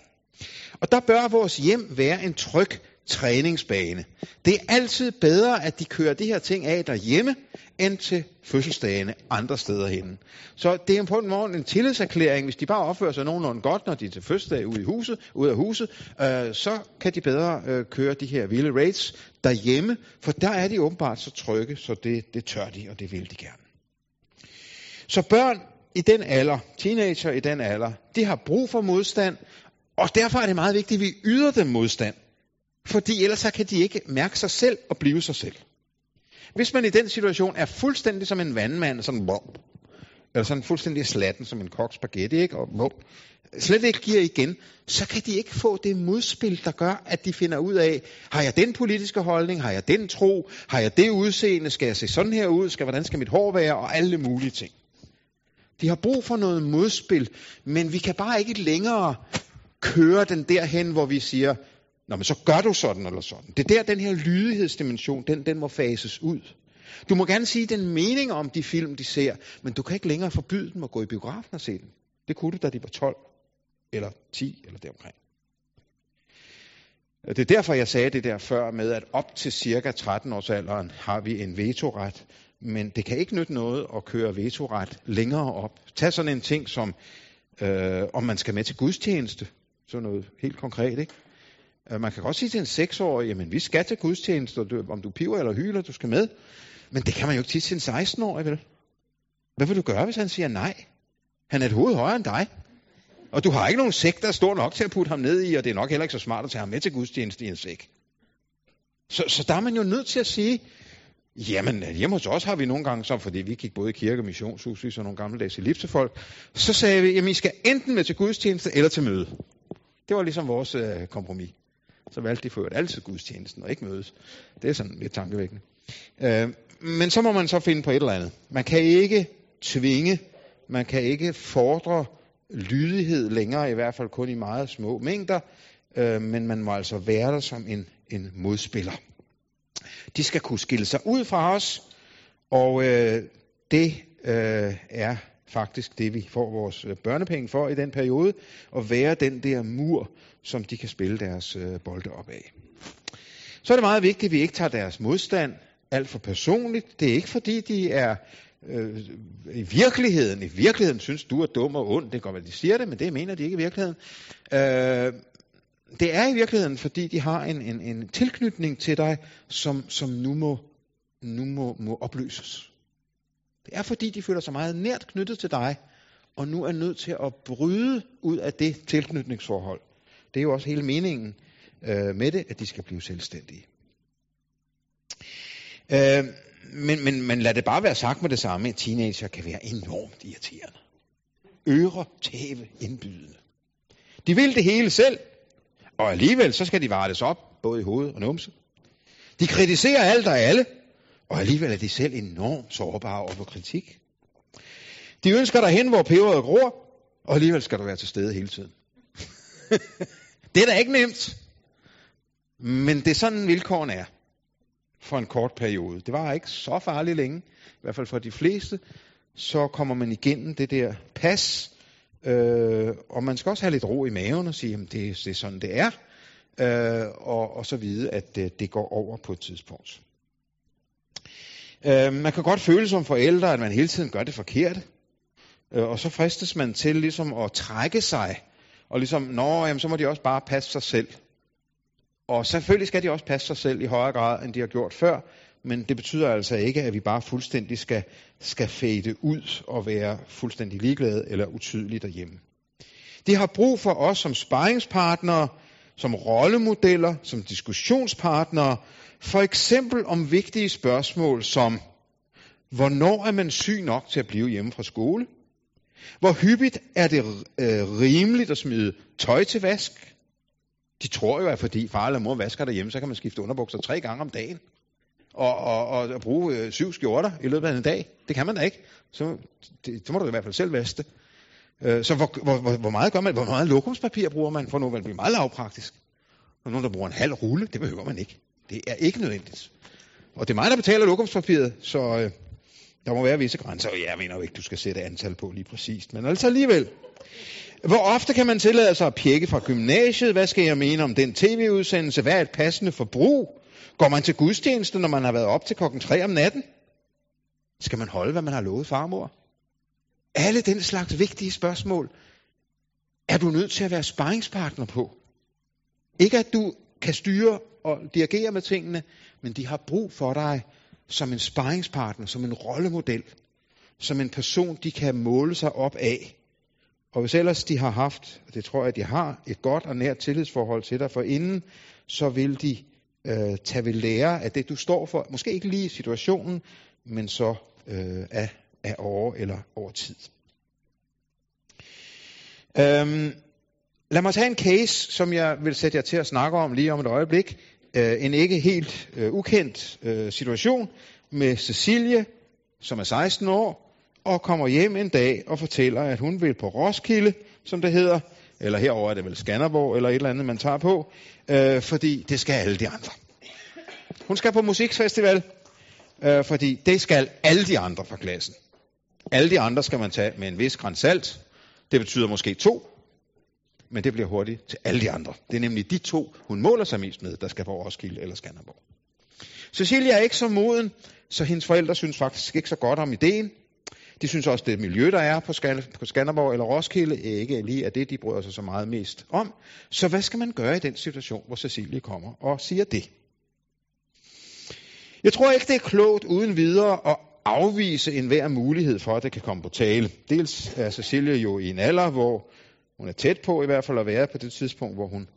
Og der bør vores hjem være en tryg træningsbane. Det er altid bedre, at de kører de her ting af derhjemme, end til fødselsdagene andre steder henne. Så det er på en måde en tillidserklæring. Hvis de bare opfører sig nogenlunde godt, når de er til fødselsdag ude, i huset, ude af huset, øh, så kan de bedre øh, køre de her vilde raids derhjemme, for der er de åbenbart så trygge, så det, det tør de, og det vil de gerne. Så børn i den alder, teenager i den alder, de har brug for modstand, og derfor er det meget vigtigt, at vi yder dem modstand. Fordi ellers så kan de ikke mærke sig selv og blive sig selv. Hvis man i den situation er fuldstændig som en vandmand, sådan, eller sådan fuldstændig slatten som en koks spaghetti, ikke? Og, slet ikke giver igen, så kan de ikke få det modspil, der gør, at de finder ud af, har jeg den politiske holdning, har jeg den tro, har jeg det udseende, skal jeg se sådan her ud, skal, hvordan skal mit hår være, og alle mulige ting. De har brug for noget modspil, men vi kan bare ikke længere køre den derhen, hvor vi siger, Nå, men så gør du sådan eller sådan. Det er der, den her lydighedsdimension, den, den må fases ud. Du må gerne sige den mening om de film, de ser, men du kan ikke længere forbyde dem at gå i biografen og se dem. Det kunne du, da de var 12 eller 10 eller deromkring. Det er derfor, jeg sagde det der før med, at op til cirka 13-årsalderen har vi en vetoret, men det kan ikke nytte noget at køre vetoret længere op. Tag sådan en ting som, øh, om man skal med til gudstjeneste. Sådan noget helt konkret, ikke? Øh, man kan godt sige til en seksårig, jamen vi skal til gudstjeneste, om du piver eller hyler, du skal med. Men det kan man jo ikke sige til en 16-årig, vel? Hvad vil du gøre, hvis han siger nej? Han er et hoved højere end dig. Og du har ikke nogen sæk, der er stor nok til at putte ham ned i, og det er nok heller ikke så smart at tage ham med til gudstjeneste i en sæk. Så, så der er man jo nødt til at sige, jamen hjemme hos os har vi nogle gange, så fordi vi gik både i kirke og missionshus, vi så nogle gammeldags elipsefolk, så sagde vi, jamen I skal enten med til gudstjeneste eller til møde. Det var ligesom vores øh, kompromis. Så valgte de for altid gudstjenesten og ikke mødes. Det er sådan lidt tankevækkende. Øh, men så må man så finde på et eller andet. Man kan ikke tvinge, man kan ikke fordre lydighed længere, i hvert fald kun i meget små mængder, øh, men man må altså være der som en, en modspiller. De skal kunne skille sig ud fra os, og øh, det øh, er faktisk det, vi får vores øh, børnepenge for i den periode, at være den der mur, som de kan spille deres øh, bolde op af. Så er det meget vigtigt, at vi ikke tager deres modstand alt for personligt. Det er ikke fordi, de er øh, i virkeligheden, i virkeligheden synes du er dum og ond, det kan godt være, de siger det, men det mener de ikke i virkeligheden. Øh, det er i virkeligheden, fordi de har en, en, en tilknytning til dig, som, som nu, må, nu må, må opløses. Det er fordi, de føler sig meget nært knyttet til dig, og nu er nødt til at bryde ud af det tilknytningsforhold. Det er jo også hele meningen øh, med det, at de skal blive selvstændige. Øh, men, men, men lad det bare være sagt med det samme, at teenager kan være enormt irriterende. Øre, tæve, indbydende. De vil det hele selv, og alligevel så skal de vartes op, både i hoved og numse. De kritiserer alt og alle, og alligevel er de selv enormt sårbare over for kritik. De ønsker dig hen, hvor peberet gror, og alligevel skal du være til stede hele tiden. det er da ikke nemt. Men det er sådan vilkårene er for en kort periode. Det var ikke så farligt længe, i hvert fald for de fleste. Så kommer man igennem det der pas, øh, og man skal også have lidt ro i maven og sige, at det, det er sådan, det er, øh, og, og så vide, at det, det går over på et tidspunkt. Øh, man kan godt føle som forældre, at man hele tiden gør det forkerte. Øh, og så fristes man til ligesom at trække sig. Og ligesom, nå, jamen, så må de også bare passe sig selv. Og selvfølgelig skal de også passe sig selv i højere grad, end de har gjort før. Men det betyder altså ikke, at vi bare fuldstændig skal, skal fade ud og være fuldstændig ligeglade eller utydelige derhjemme. De har brug for os som sparringspartnere, som rollemodeller, som diskussionspartnere, for eksempel om vigtige spørgsmål som, hvornår er man syg nok til at blive hjemme fra skole? Hvor hyppigt er det øh, rimeligt at smide tøj til vask? De tror jo, at fordi far eller mor vasker derhjemme, så kan man skifte underbukser tre gange om dagen. Og, og, og, og bruge øh, syv skjorter i løbet af en dag. Det kan man da ikke. Så, det, så må du i hvert fald selv vaske det. Øh, så hvor, hvor, hvor, meget gør man? Hvor meget lokumspapir bruger man? For nu vil det blive meget lavpraktisk. Og nogen, der bruger en halv rulle, det behøver man ikke. Det er ikke nødvendigt. Og det er mig, der betaler lokumspapiret, så øh, der må være visse grænser. Og jeg mener jo ikke, du skal sætte antal på lige præcist. Men altså alligevel. Hvor ofte kan man tillade sig at pjekke fra gymnasiet? Hvad skal jeg mene om den tv-udsendelse? Hvad er et passende forbrug? Går man til gudstjeneste, når man har været op til klokken 3 om natten? Skal man holde, hvad man har lovet farmor? Alle den slags vigtige spørgsmål er du nødt til at være sparringspartner på. Ikke at du kan styre og dirigere med tingene, men de har brug for dig som en sparringspartner, som en rollemodel, som en person, de kan måle sig op af. Og hvis ellers de har haft, og det tror jeg, de har, et godt og nært tillidsforhold til dig for inden, så vil de øh, tage ved lære af det, du står for. Måske ikke lige i situationen, men så øh, af, af år eller over tid. Øhm, lad mig tage en case, som jeg vil sætte jer til at snakke om lige om et øjeblik. Øh, en ikke helt øh, ukendt øh, situation med Cecilie, som er 16 år, og kommer hjem en dag og fortæller, at hun vil på Roskilde, som det hedder, eller herover er det vel Skanderborg, eller et eller andet, man tager på, øh, fordi det skal alle de andre. Hun skal på musikfestival, øh, fordi det skal alle de andre fra klassen. Alle de andre skal man tage med en vis græns salt. Det betyder måske to, men det bliver hurtigt til alle de andre. Det er nemlig de to, hun måler sig mest med, der skal på Roskilde eller Skanderborg. Cecilia er ikke så moden, så hendes forældre synes faktisk ikke så godt om ideen. De synes også, det miljø, der er på, på Skanderborg eller Roskilde, ikke lige er det, de bryder sig så meget mest om. Så hvad skal man gøre i den situation, hvor Cecilie kommer og siger det? Jeg tror ikke, det er klogt uden videre at afvise enhver mulighed for, at det kan komme på tale. Dels er Cecilie jo i en alder, hvor hun er tæt på i hvert fald at være på det tidspunkt, hvor hun,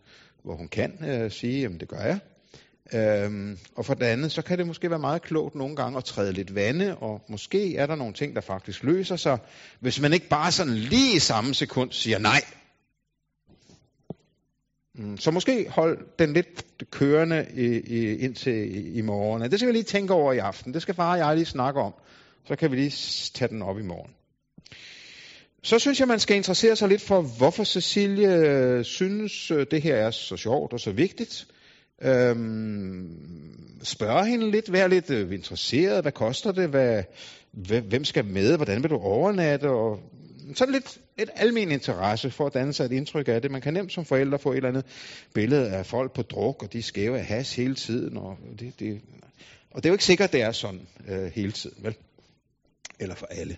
hvor hun kan øh, sige, jamen det gør jeg. Øhm, og for det andet, så kan det måske være meget klogt nogle gange at træde lidt vande, og måske er der nogle ting, der faktisk løser sig, hvis man ikke bare sådan lige i samme sekund siger nej. Mm, så måske hold den lidt kørende i, i, indtil i, i morgen. Det skal vi lige tænke over i aften. Det skal far og jeg lige snakke om. Så kan vi lige tage den op i morgen. Så synes jeg, man skal interessere sig lidt for, hvorfor Cecilie øh, synes, øh, det her er så sjovt og så vigtigt. Øhm, spørge hende lidt, være lidt øh, interesseret, hvad koster det, hvad, hvem skal med, hvordan vil du overnatte, og sådan lidt et almen interesse for at danne sig et indtryk af det. Man kan nemt som forældre få et eller andet billede af folk på druk, og de skæve af has hele tiden, og det, det, og det er jo ikke sikkert, det er sådan øh, hele tiden, vel? Eller for alle.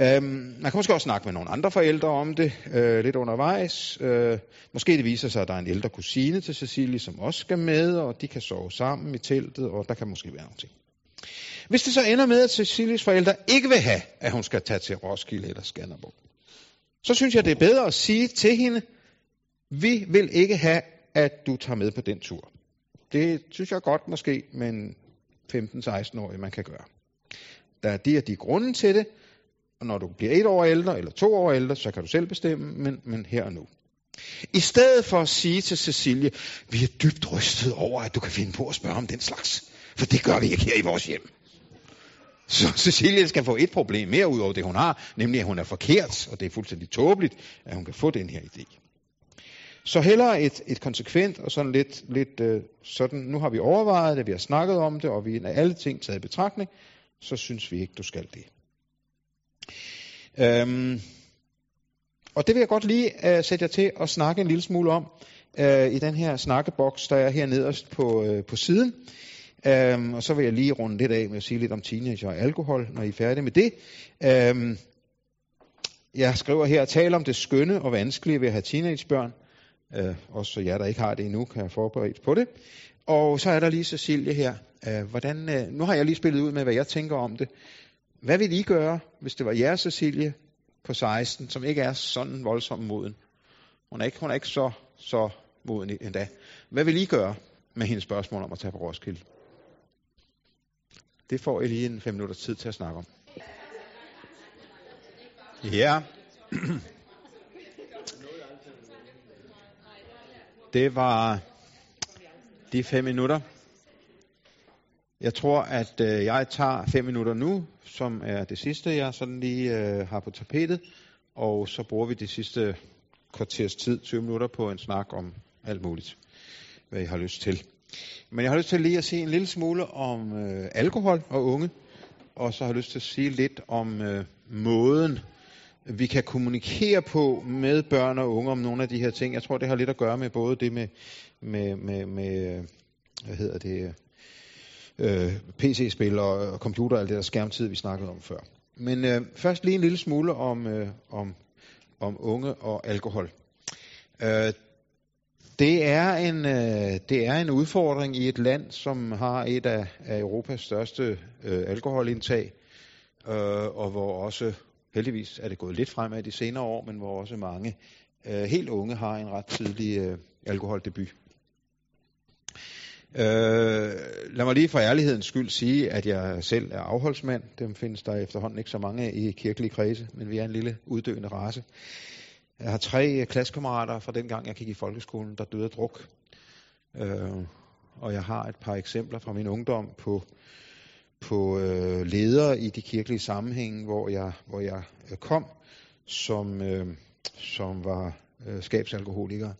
Øhm, man kan måske også snakke med nogle andre forældre om det øh, lidt undervejs. Øh, måske det viser sig, at der er en ældre kusine til Cecilie, som også skal med, og de kan sove sammen i teltet, og der kan måske være nogle ting. Hvis det så ender med, at Cecilies forældre ikke vil have, at hun skal tage til Roskilde eller Skanderborg, så synes jeg, det er bedre at sige til hende, vi vil ikke have, at du tager med på den tur. Det synes jeg godt måske med en 15-16-årig, man kan gøre. Der er de og de grunde til det, og når du bliver et år ældre eller to år ældre, så kan du selv bestemme, men, men her og nu. I stedet for at sige til Cecilie, vi er dybt rystet over, at du kan finde på at spørge om den slags. For det gør vi ikke her i vores hjem. Så Cecilie skal få et problem mere ud over det, hun har, nemlig at hun er forkert, og det er fuldstændig tåbeligt, at hun kan få den her idé. Så hellere et, et konsekvent og sådan lidt, lidt øh, sådan, nu har vi overvejet det, vi har snakket om det, og vi er alle ting taget i betragtning, så synes vi ikke, du skal det. Øhm, og det vil jeg godt lige uh, sætte jer til at snakke en lille smule om uh, i den her snakkeboks, der er her nederst på, uh, på siden. Um, og så vil jeg lige runde lidt af med at sige lidt om teenager og alkohol, når I er færdige med det. Um, jeg skriver her, tal om det skønne og vanskelige ved at have teenagebørn. Uh, også så jer, der ikke har det endnu, kan jeg forberede på det. Og så er der lige Cecilie her. Uh, hvordan, uh, nu har jeg lige spillet ud med, hvad jeg tænker om det. Hvad vil I gøre, hvis det var jeres Cecilie på 16, som ikke er sådan voldsomt moden? Hun er ikke, hun er ikke så, så moden endda. Hvad vil I gøre med hendes spørgsmål om at tage på Roskilde? Det får I lige en fem minutter tid til at snakke om. Ja. Det var de fem minutter. Jeg tror, at øh, jeg tager fem minutter nu, som er det sidste, jeg sådan lige øh, har på tapetet. Og så bruger vi de sidste kvarters tid, 20 minutter, på en snak om alt muligt, hvad I har lyst til. Men jeg har lyst til lige at sige en lille smule om øh, alkohol og unge, og så har jeg lyst til at sige lidt om øh, måden, vi kan kommunikere på med børn og unge om nogle af de her ting. Jeg tror, det har lidt at gøre med både det med, med, med, med hvad hedder det, øh, PC-spil og computer og alt det der skærmtid, vi snakkede om før. Men øh, først lige en lille smule om, øh, om, om unge og alkohol. Øh, det er en øh, det er en udfordring i et land, som har et af, af Europas største øh, alkoholindtag, øh, og hvor også heldigvis er det gået lidt fremad de senere år, men hvor også mange øh, helt unge har en ret tidlig øh, alkoholdebut. Øh, lad mig lige for ærlighedens skyld sige, at jeg selv er afholdsmand. Dem findes der efterhånden ikke så mange af i kirkelige kredse, men vi er en lille uddøende race. Jeg har tre øh, klassekammerater fra den gang, jeg gik i folkeskolen, der døde af druk. Øh, og jeg har et par eksempler fra min ungdom på, på øh, ledere i de kirkelige sammenhænge, hvor jeg, hvor jeg øh, kom, som, øh, som var øh, skabsalkoholikere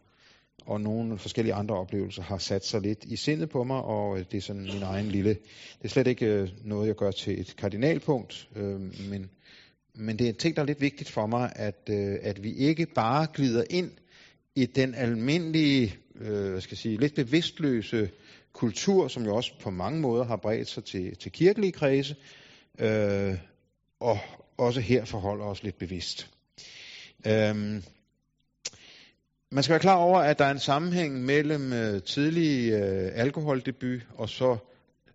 og nogle forskellige andre oplevelser har sat sig lidt i sindet på mig, og øh, det er sådan min egen lille... Det er slet ikke øh, noget, jeg gør til et kardinalpunkt, øh, men, men det er en ting, der er lidt vigtigt for mig, at, øh, at vi ikke bare glider ind i den almindelige, øh, hvad skal jeg sige, lidt bevidstløse kultur, som jo også på mange måder har bredt sig til, til kirkelige kredse, øh, og også her forholder os lidt bevidst. Øh, man skal være klar over, at der er en sammenhæng mellem øh, tidlig øh, alkoholdebut og så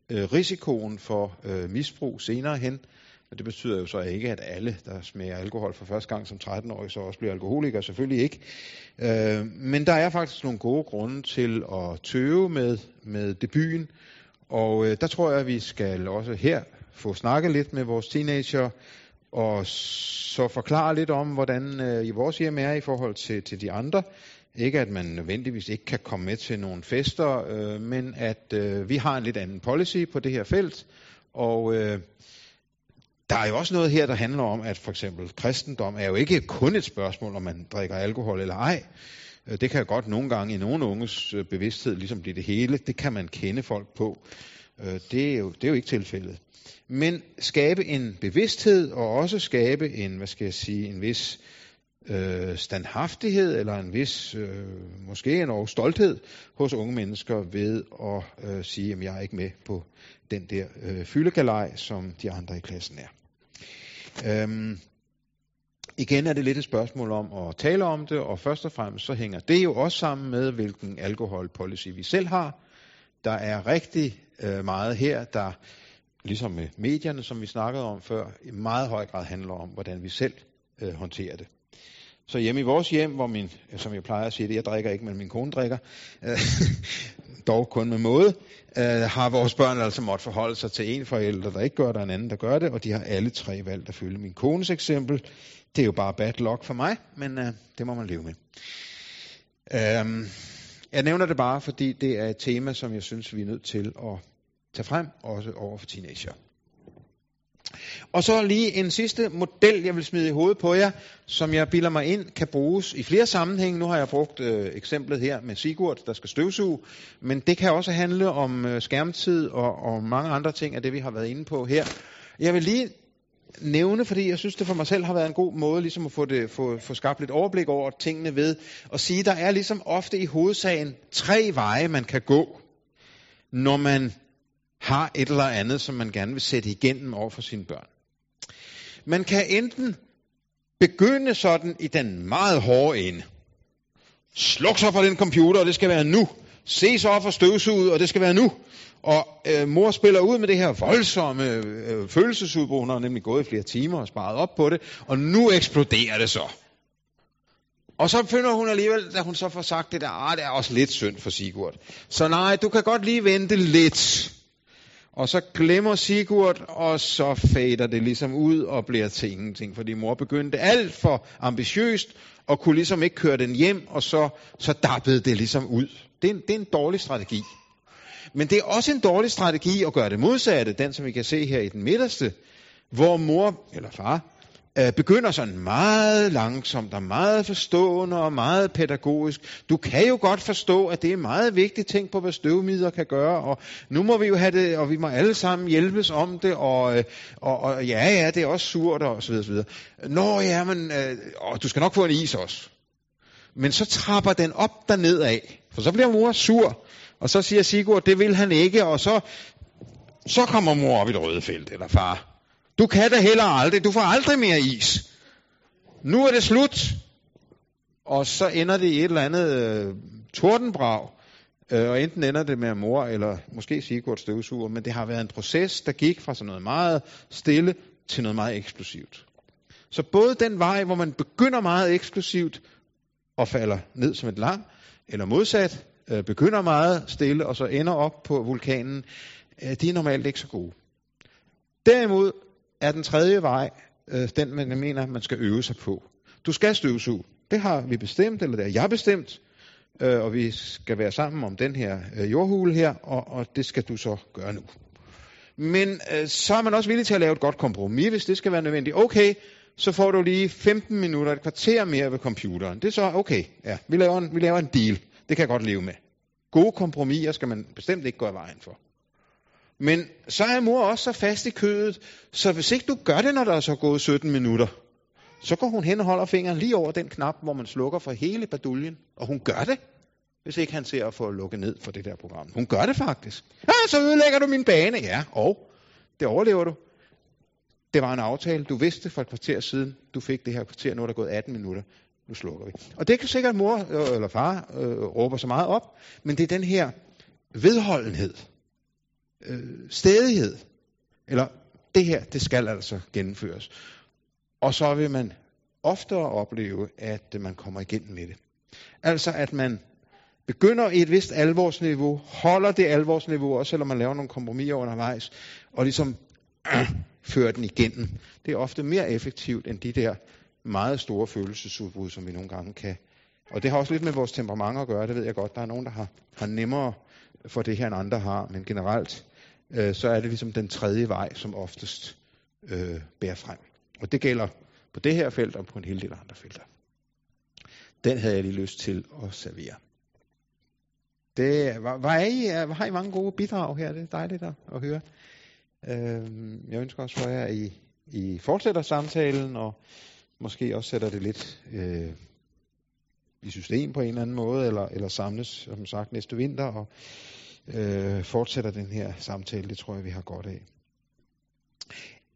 øh, risikoen for øh, misbrug senere hen. Og det betyder jo så ikke, at alle, der smager alkohol for første gang som 13-årig, så også bliver alkoholikere. Selvfølgelig ikke. Øh, men der er faktisk nogle gode grunde til at tøve med, med debuten. Og øh, der tror jeg, at vi skal også her få snakket lidt med vores teenager og så forklare lidt om, hvordan øh, i vores hjem er i forhold til, til de andre. Ikke at man nødvendigvis ikke kan komme med til nogle fester, øh, men at øh, vi har en lidt anden policy på det her felt. Og øh, der er jo også noget her, der handler om, at for eksempel kristendom er jo ikke kun et spørgsmål, om man drikker alkohol eller ej. Øh, det kan godt nogle gange i nogle unges øh, bevidsthed ligesom blive det hele. Det kan man kende folk på. Øh, det er jo, det er jo ikke tilfældet men skabe en bevidsthed og også skabe en, hvad skal jeg sige, en vis øh, standhaftighed eller en vis, øh, måske en stolthed hos unge mennesker ved at øh, sige, at jeg er ikke med på den der øh, fyldegalej, som de andre i klassen er. Øhm, igen er det lidt et spørgsmål om at tale om det, og først og fremmest så hænger det jo også sammen med, hvilken alkoholpolicy vi selv har. Der er rigtig øh, meget her, der ligesom med medierne, som vi snakkede om før, i meget høj grad handler om, hvordan vi selv øh, håndterer det. Så hjemme i vores hjem, hvor min, som jeg plejer at sige det, jeg drikker ikke, men min kone drikker, øh, dog kun med måde, øh, har vores børn altså måttet forholde sig til en forælder, der ikke gør det, og en anden, der gør det, og de har alle tre valgt at følge min kones eksempel. Det er jo bare bad luck for mig, men øh, det må man leve med. Øh, jeg nævner det bare, fordi det er et tema, som jeg synes, vi er nødt til at tage frem, også over for teenager. Og så lige en sidste model, jeg vil smide i hovedet på jer, som jeg bilder mig ind, kan bruges i flere sammenhænge. Nu har jeg brugt øh, eksemplet her med Sigurd, der skal støvsuge, men det kan også handle om øh, skærmtid og, og mange andre ting af det, vi har været inde på her. Jeg vil lige nævne, fordi jeg synes, det for mig selv har været en god måde ligesom at få, det, få, få skabt lidt overblik over tingene ved, at sige, der er ligesom ofte i hovedsagen tre veje, man kan gå, når man har et eller andet, som man gerne vil sætte igennem over for sine børn. Man kan enten begynde sådan i den meget hårde ende. Sluk så for den computer, og det skal være nu. Se så for støvsuget, og det skal være nu. Og øh, mor spiller ud med det her voldsomme øh, følelsesudbrud. Hun har nemlig gået i flere timer og sparet op på det. Og nu eksploderer det så. Og så finder hun alligevel, da hun så får sagt det der, ah, det er også lidt synd for Sigurd. Så nej, du kan godt lige vente lidt. Og så glemmer Sigurd, og så fader det ligesom ud og bliver til ingenting, fordi mor begyndte alt for ambitiøst, og kunne ligesom ikke køre den hjem, og så, så dappede det ligesom ud. Det er, en, det er en dårlig strategi. Men det er også en dårlig strategi at gøre det modsatte, den som vi kan se her i den midterste, hvor mor eller far øh, begynder sådan meget langsomt og meget forstående og meget pædagogisk. Du kan jo godt forstå, at det er meget vigtigt ting på, hvad støvmider kan gøre, og nu må vi jo have det, og vi må alle sammen hjælpes om det, og, øh, og, og ja, ja, det er også surt, og så videre, så videre. Nå ja, men øh, og du skal nok få en is også. Men så trapper den op derned af, for så bliver mor sur, og så siger Sigurd, det vil han ikke, og så, så kommer mor op i det røde felt, eller far. Du kan da heller aldrig. Du får aldrig mere is. Nu er det slut. Og så ender det i et eller andet øh, tordenbrag. Øh, og enten ender det med mor, eller måske Sigurd støvsuger. Men det har været en proces, der gik fra sådan noget meget stille til noget meget eksplosivt. Så både den vej, hvor man begynder meget eksplosivt og falder ned som et lam, eller modsat, øh, begynder meget stille og så ender op på vulkanen, øh, de er normalt ikke så gode. Derimod er den tredje vej, øh, den man mener, man skal øve sig på. Du skal støvsuge. Det har vi bestemt, eller det har jeg bestemt, øh, og vi skal være sammen om den her øh, jordhule her, og, og det skal du så gøre nu. Men øh, så er man også villig til at lave et godt kompromis, hvis det skal være nødvendigt. Okay, så får du lige 15 minutter, et kvarter mere ved computeren. Det er så okay, ja, vi laver en, vi laver en deal. Det kan jeg godt leve med. Gode kompromiser skal man bestemt ikke gå af vejen for. Men så er mor også så fast i kødet, så hvis ikke du gør det, når der er så gået 17 minutter, så går hun hen og holder fingeren lige over den knap, hvor man slukker for hele baduljen. Og hun gør det, hvis ikke han ser at få lukket ned for det der program. Hun gør det faktisk. Ja, så ødelægger du min bane. Ja, og det overlever du. Det var en aftale. Du vidste for et kvarter siden, du fik det her kvarter, nu er der gået 18 minutter. Nu slukker vi. Og det kan sikkert mor øh, eller far øh, råber så meget op, men det er den her vedholdenhed, øh, stedighed, eller det her, det skal altså gennemføres. Og så vil man oftere opleve, at man kommer igennem med det. Altså at man begynder i et vist alvorsniveau, holder det alvorsniveau, også selvom man laver nogle kompromiser undervejs, og ligesom øh, fører den igennem. Det er ofte mere effektivt end de der meget store følelsesudbrud, som vi nogle gange kan. Og det har også lidt med vores temperament at gøre, det ved jeg godt. Der er nogen, der har, har nemmere for det her, end andre har, men generelt øh, så er det ligesom den tredje vej, som oftest øh, bærer frem. Og det gælder på det her felt og på en hel del andre felter. Den havde jeg lige lyst til at servere. Det, var, var, I, var I mange gode bidrag her? Det er dejligt at, at høre. Øh, jeg ønsker også for jer, at I, I fortsætter samtalen, og måske også sætter det lidt øh, i system på en eller anden måde, eller, eller samles, som sagt, næste vinter, og øh, fortsætter den her samtale. Det tror jeg, vi har godt af.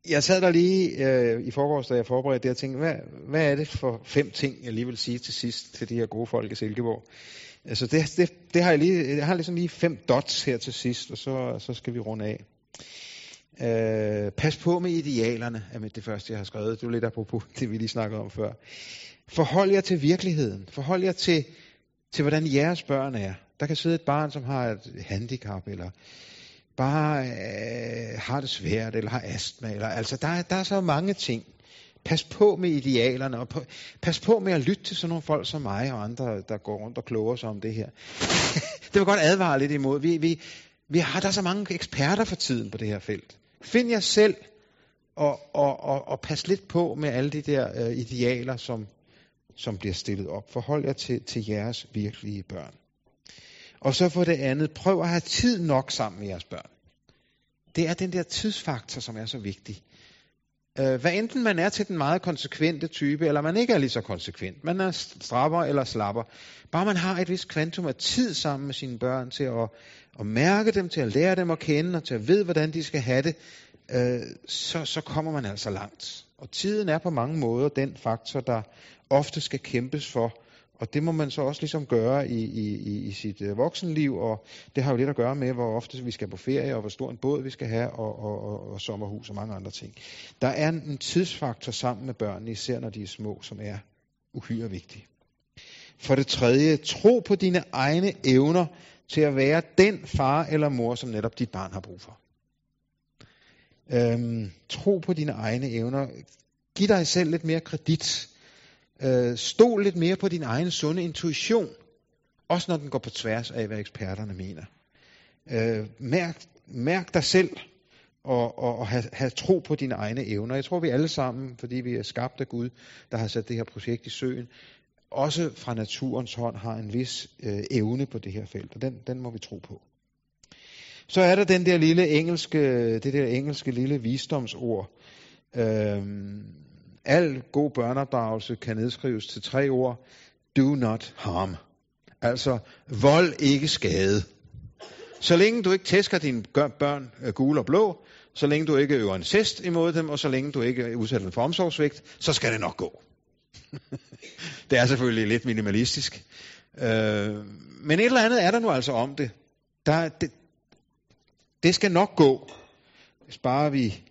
Jeg sad der lige øh, i forgårs, da jeg forberedte det, og tænkte, hvad, hvad er det for fem ting, jeg lige vil sige til sidst til de her gode folk i Silkeborg? Altså det, det, det har jeg lige, jeg har ligesom lige fem dots her til sidst, og så, så skal vi runde af. Øh, pas på med idealerne, er det første, jeg har skrevet. Det er lidt apropos det, vi lige snakkede om før. Forhold jer til virkeligheden. Forhold jer til, til hvordan jeres børn er. Der kan sidde et barn, som har et handicap, eller bare øh, har det svært, eller har astma. Eller, altså, der, der er så mange ting. Pas på med idealerne, og på, pas på med at lytte til sådan nogle folk som mig og andre, der går rundt og kloger sig om det her. det vil godt advare lidt imod. Vi, vi, vi har der så mange eksperter for tiden på det her felt. Find jer selv, og, og, og, og pas lidt på med alle de der øh, idealer, som, som bliver stillet op. Forhold jer til, til jeres virkelige børn. Og så for det andet, prøv at have tid nok sammen med jeres børn. Det er den der tidsfaktor, som er så vigtig. Øh, hvad enten man er til den meget konsekvente type, eller man ikke er lige så konsekvent. Man er strapper eller slapper. Bare man har et vist kvantum af tid sammen med sine børn til at, at mærke dem, til at lære dem at kende, og til at vide, hvordan de skal have det, øh, så, så kommer man altså langt. Og tiden er på mange måder den faktor, der ofte skal kæmpes for, og det må man så også ligesom gøre i, i, i sit øh, voksenliv, og det har jo lidt at gøre med, hvor ofte vi skal på ferie, og hvor stor en båd vi skal have, og, og, og, og sommerhus og mange andre ting. Der er en tidsfaktor sammen med børnene, især når de er små, som er uhyre vigtig. For det tredje, tro på dine egne evner til at være den far eller mor, som netop dit barn har brug for. Øhm, tro på dine egne evner. Giv dig selv lidt mere kredit Øh, stol lidt mere på din egen sunde intuition, også når den går på tværs af, hvad eksperterne mener. Øh, mærk, mærk dig selv, og, og, og have, have tro på dine egne evner. Jeg tror, vi alle sammen, fordi vi er skabt af Gud, der har sat det her projekt i søen, også fra naturens hånd har en vis øh, evne på det her felt, og den, den må vi tro på. Så er der den der lille engelske, det der engelske lille visdomsord. Øhm, al god børneopdragelse kan nedskrives til tre ord. Do not harm. Altså, vold ikke skade. Så længe du ikke tæsker dine børn øh, gule og blå, så længe du ikke øver en cest imod dem, og så længe du ikke udsætter dem for omsorgsvægt, så skal det nok gå. det er selvfølgelig lidt minimalistisk. Øh, men et eller andet er der nu altså om det. Der, det, det skal nok gå, hvis bare vi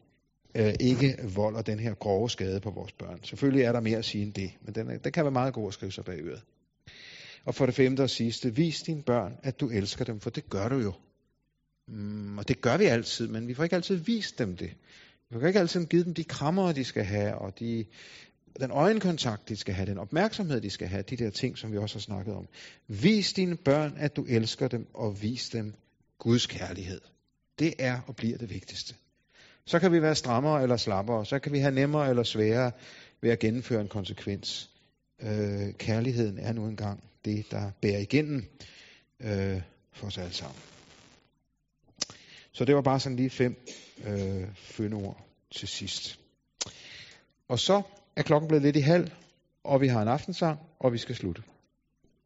øh, ikke volder den her grove skade på vores børn. Selvfølgelig er der mere at sige end det, men den, er, den kan være meget god at skrive sig bag øret. Og for det femte og sidste, vis dine børn, at du elsker dem, for det gør du jo. Mm, og det gør vi altid, men vi får ikke altid vist dem det. Vi får ikke altid givet dem de krammer, de skal have, og de, den øjenkontakt, de skal have, den opmærksomhed, de skal have, de der ting, som vi også har snakket om. Vis dine børn, at du elsker dem, og vis dem Guds kærlighed. Det er og bliver det vigtigste. Så kan vi være strammere eller slappere, så kan vi have nemmere eller sværere ved at gennemføre en konsekvens. Øh, kærligheden er nu engang det, der bærer igennem øh, for os alle sammen. Så det var bare sådan lige fem øh, fyndord til sidst. Og så er klokken blevet lidt i halv, og vi har en aftensang, og vi skal slutte.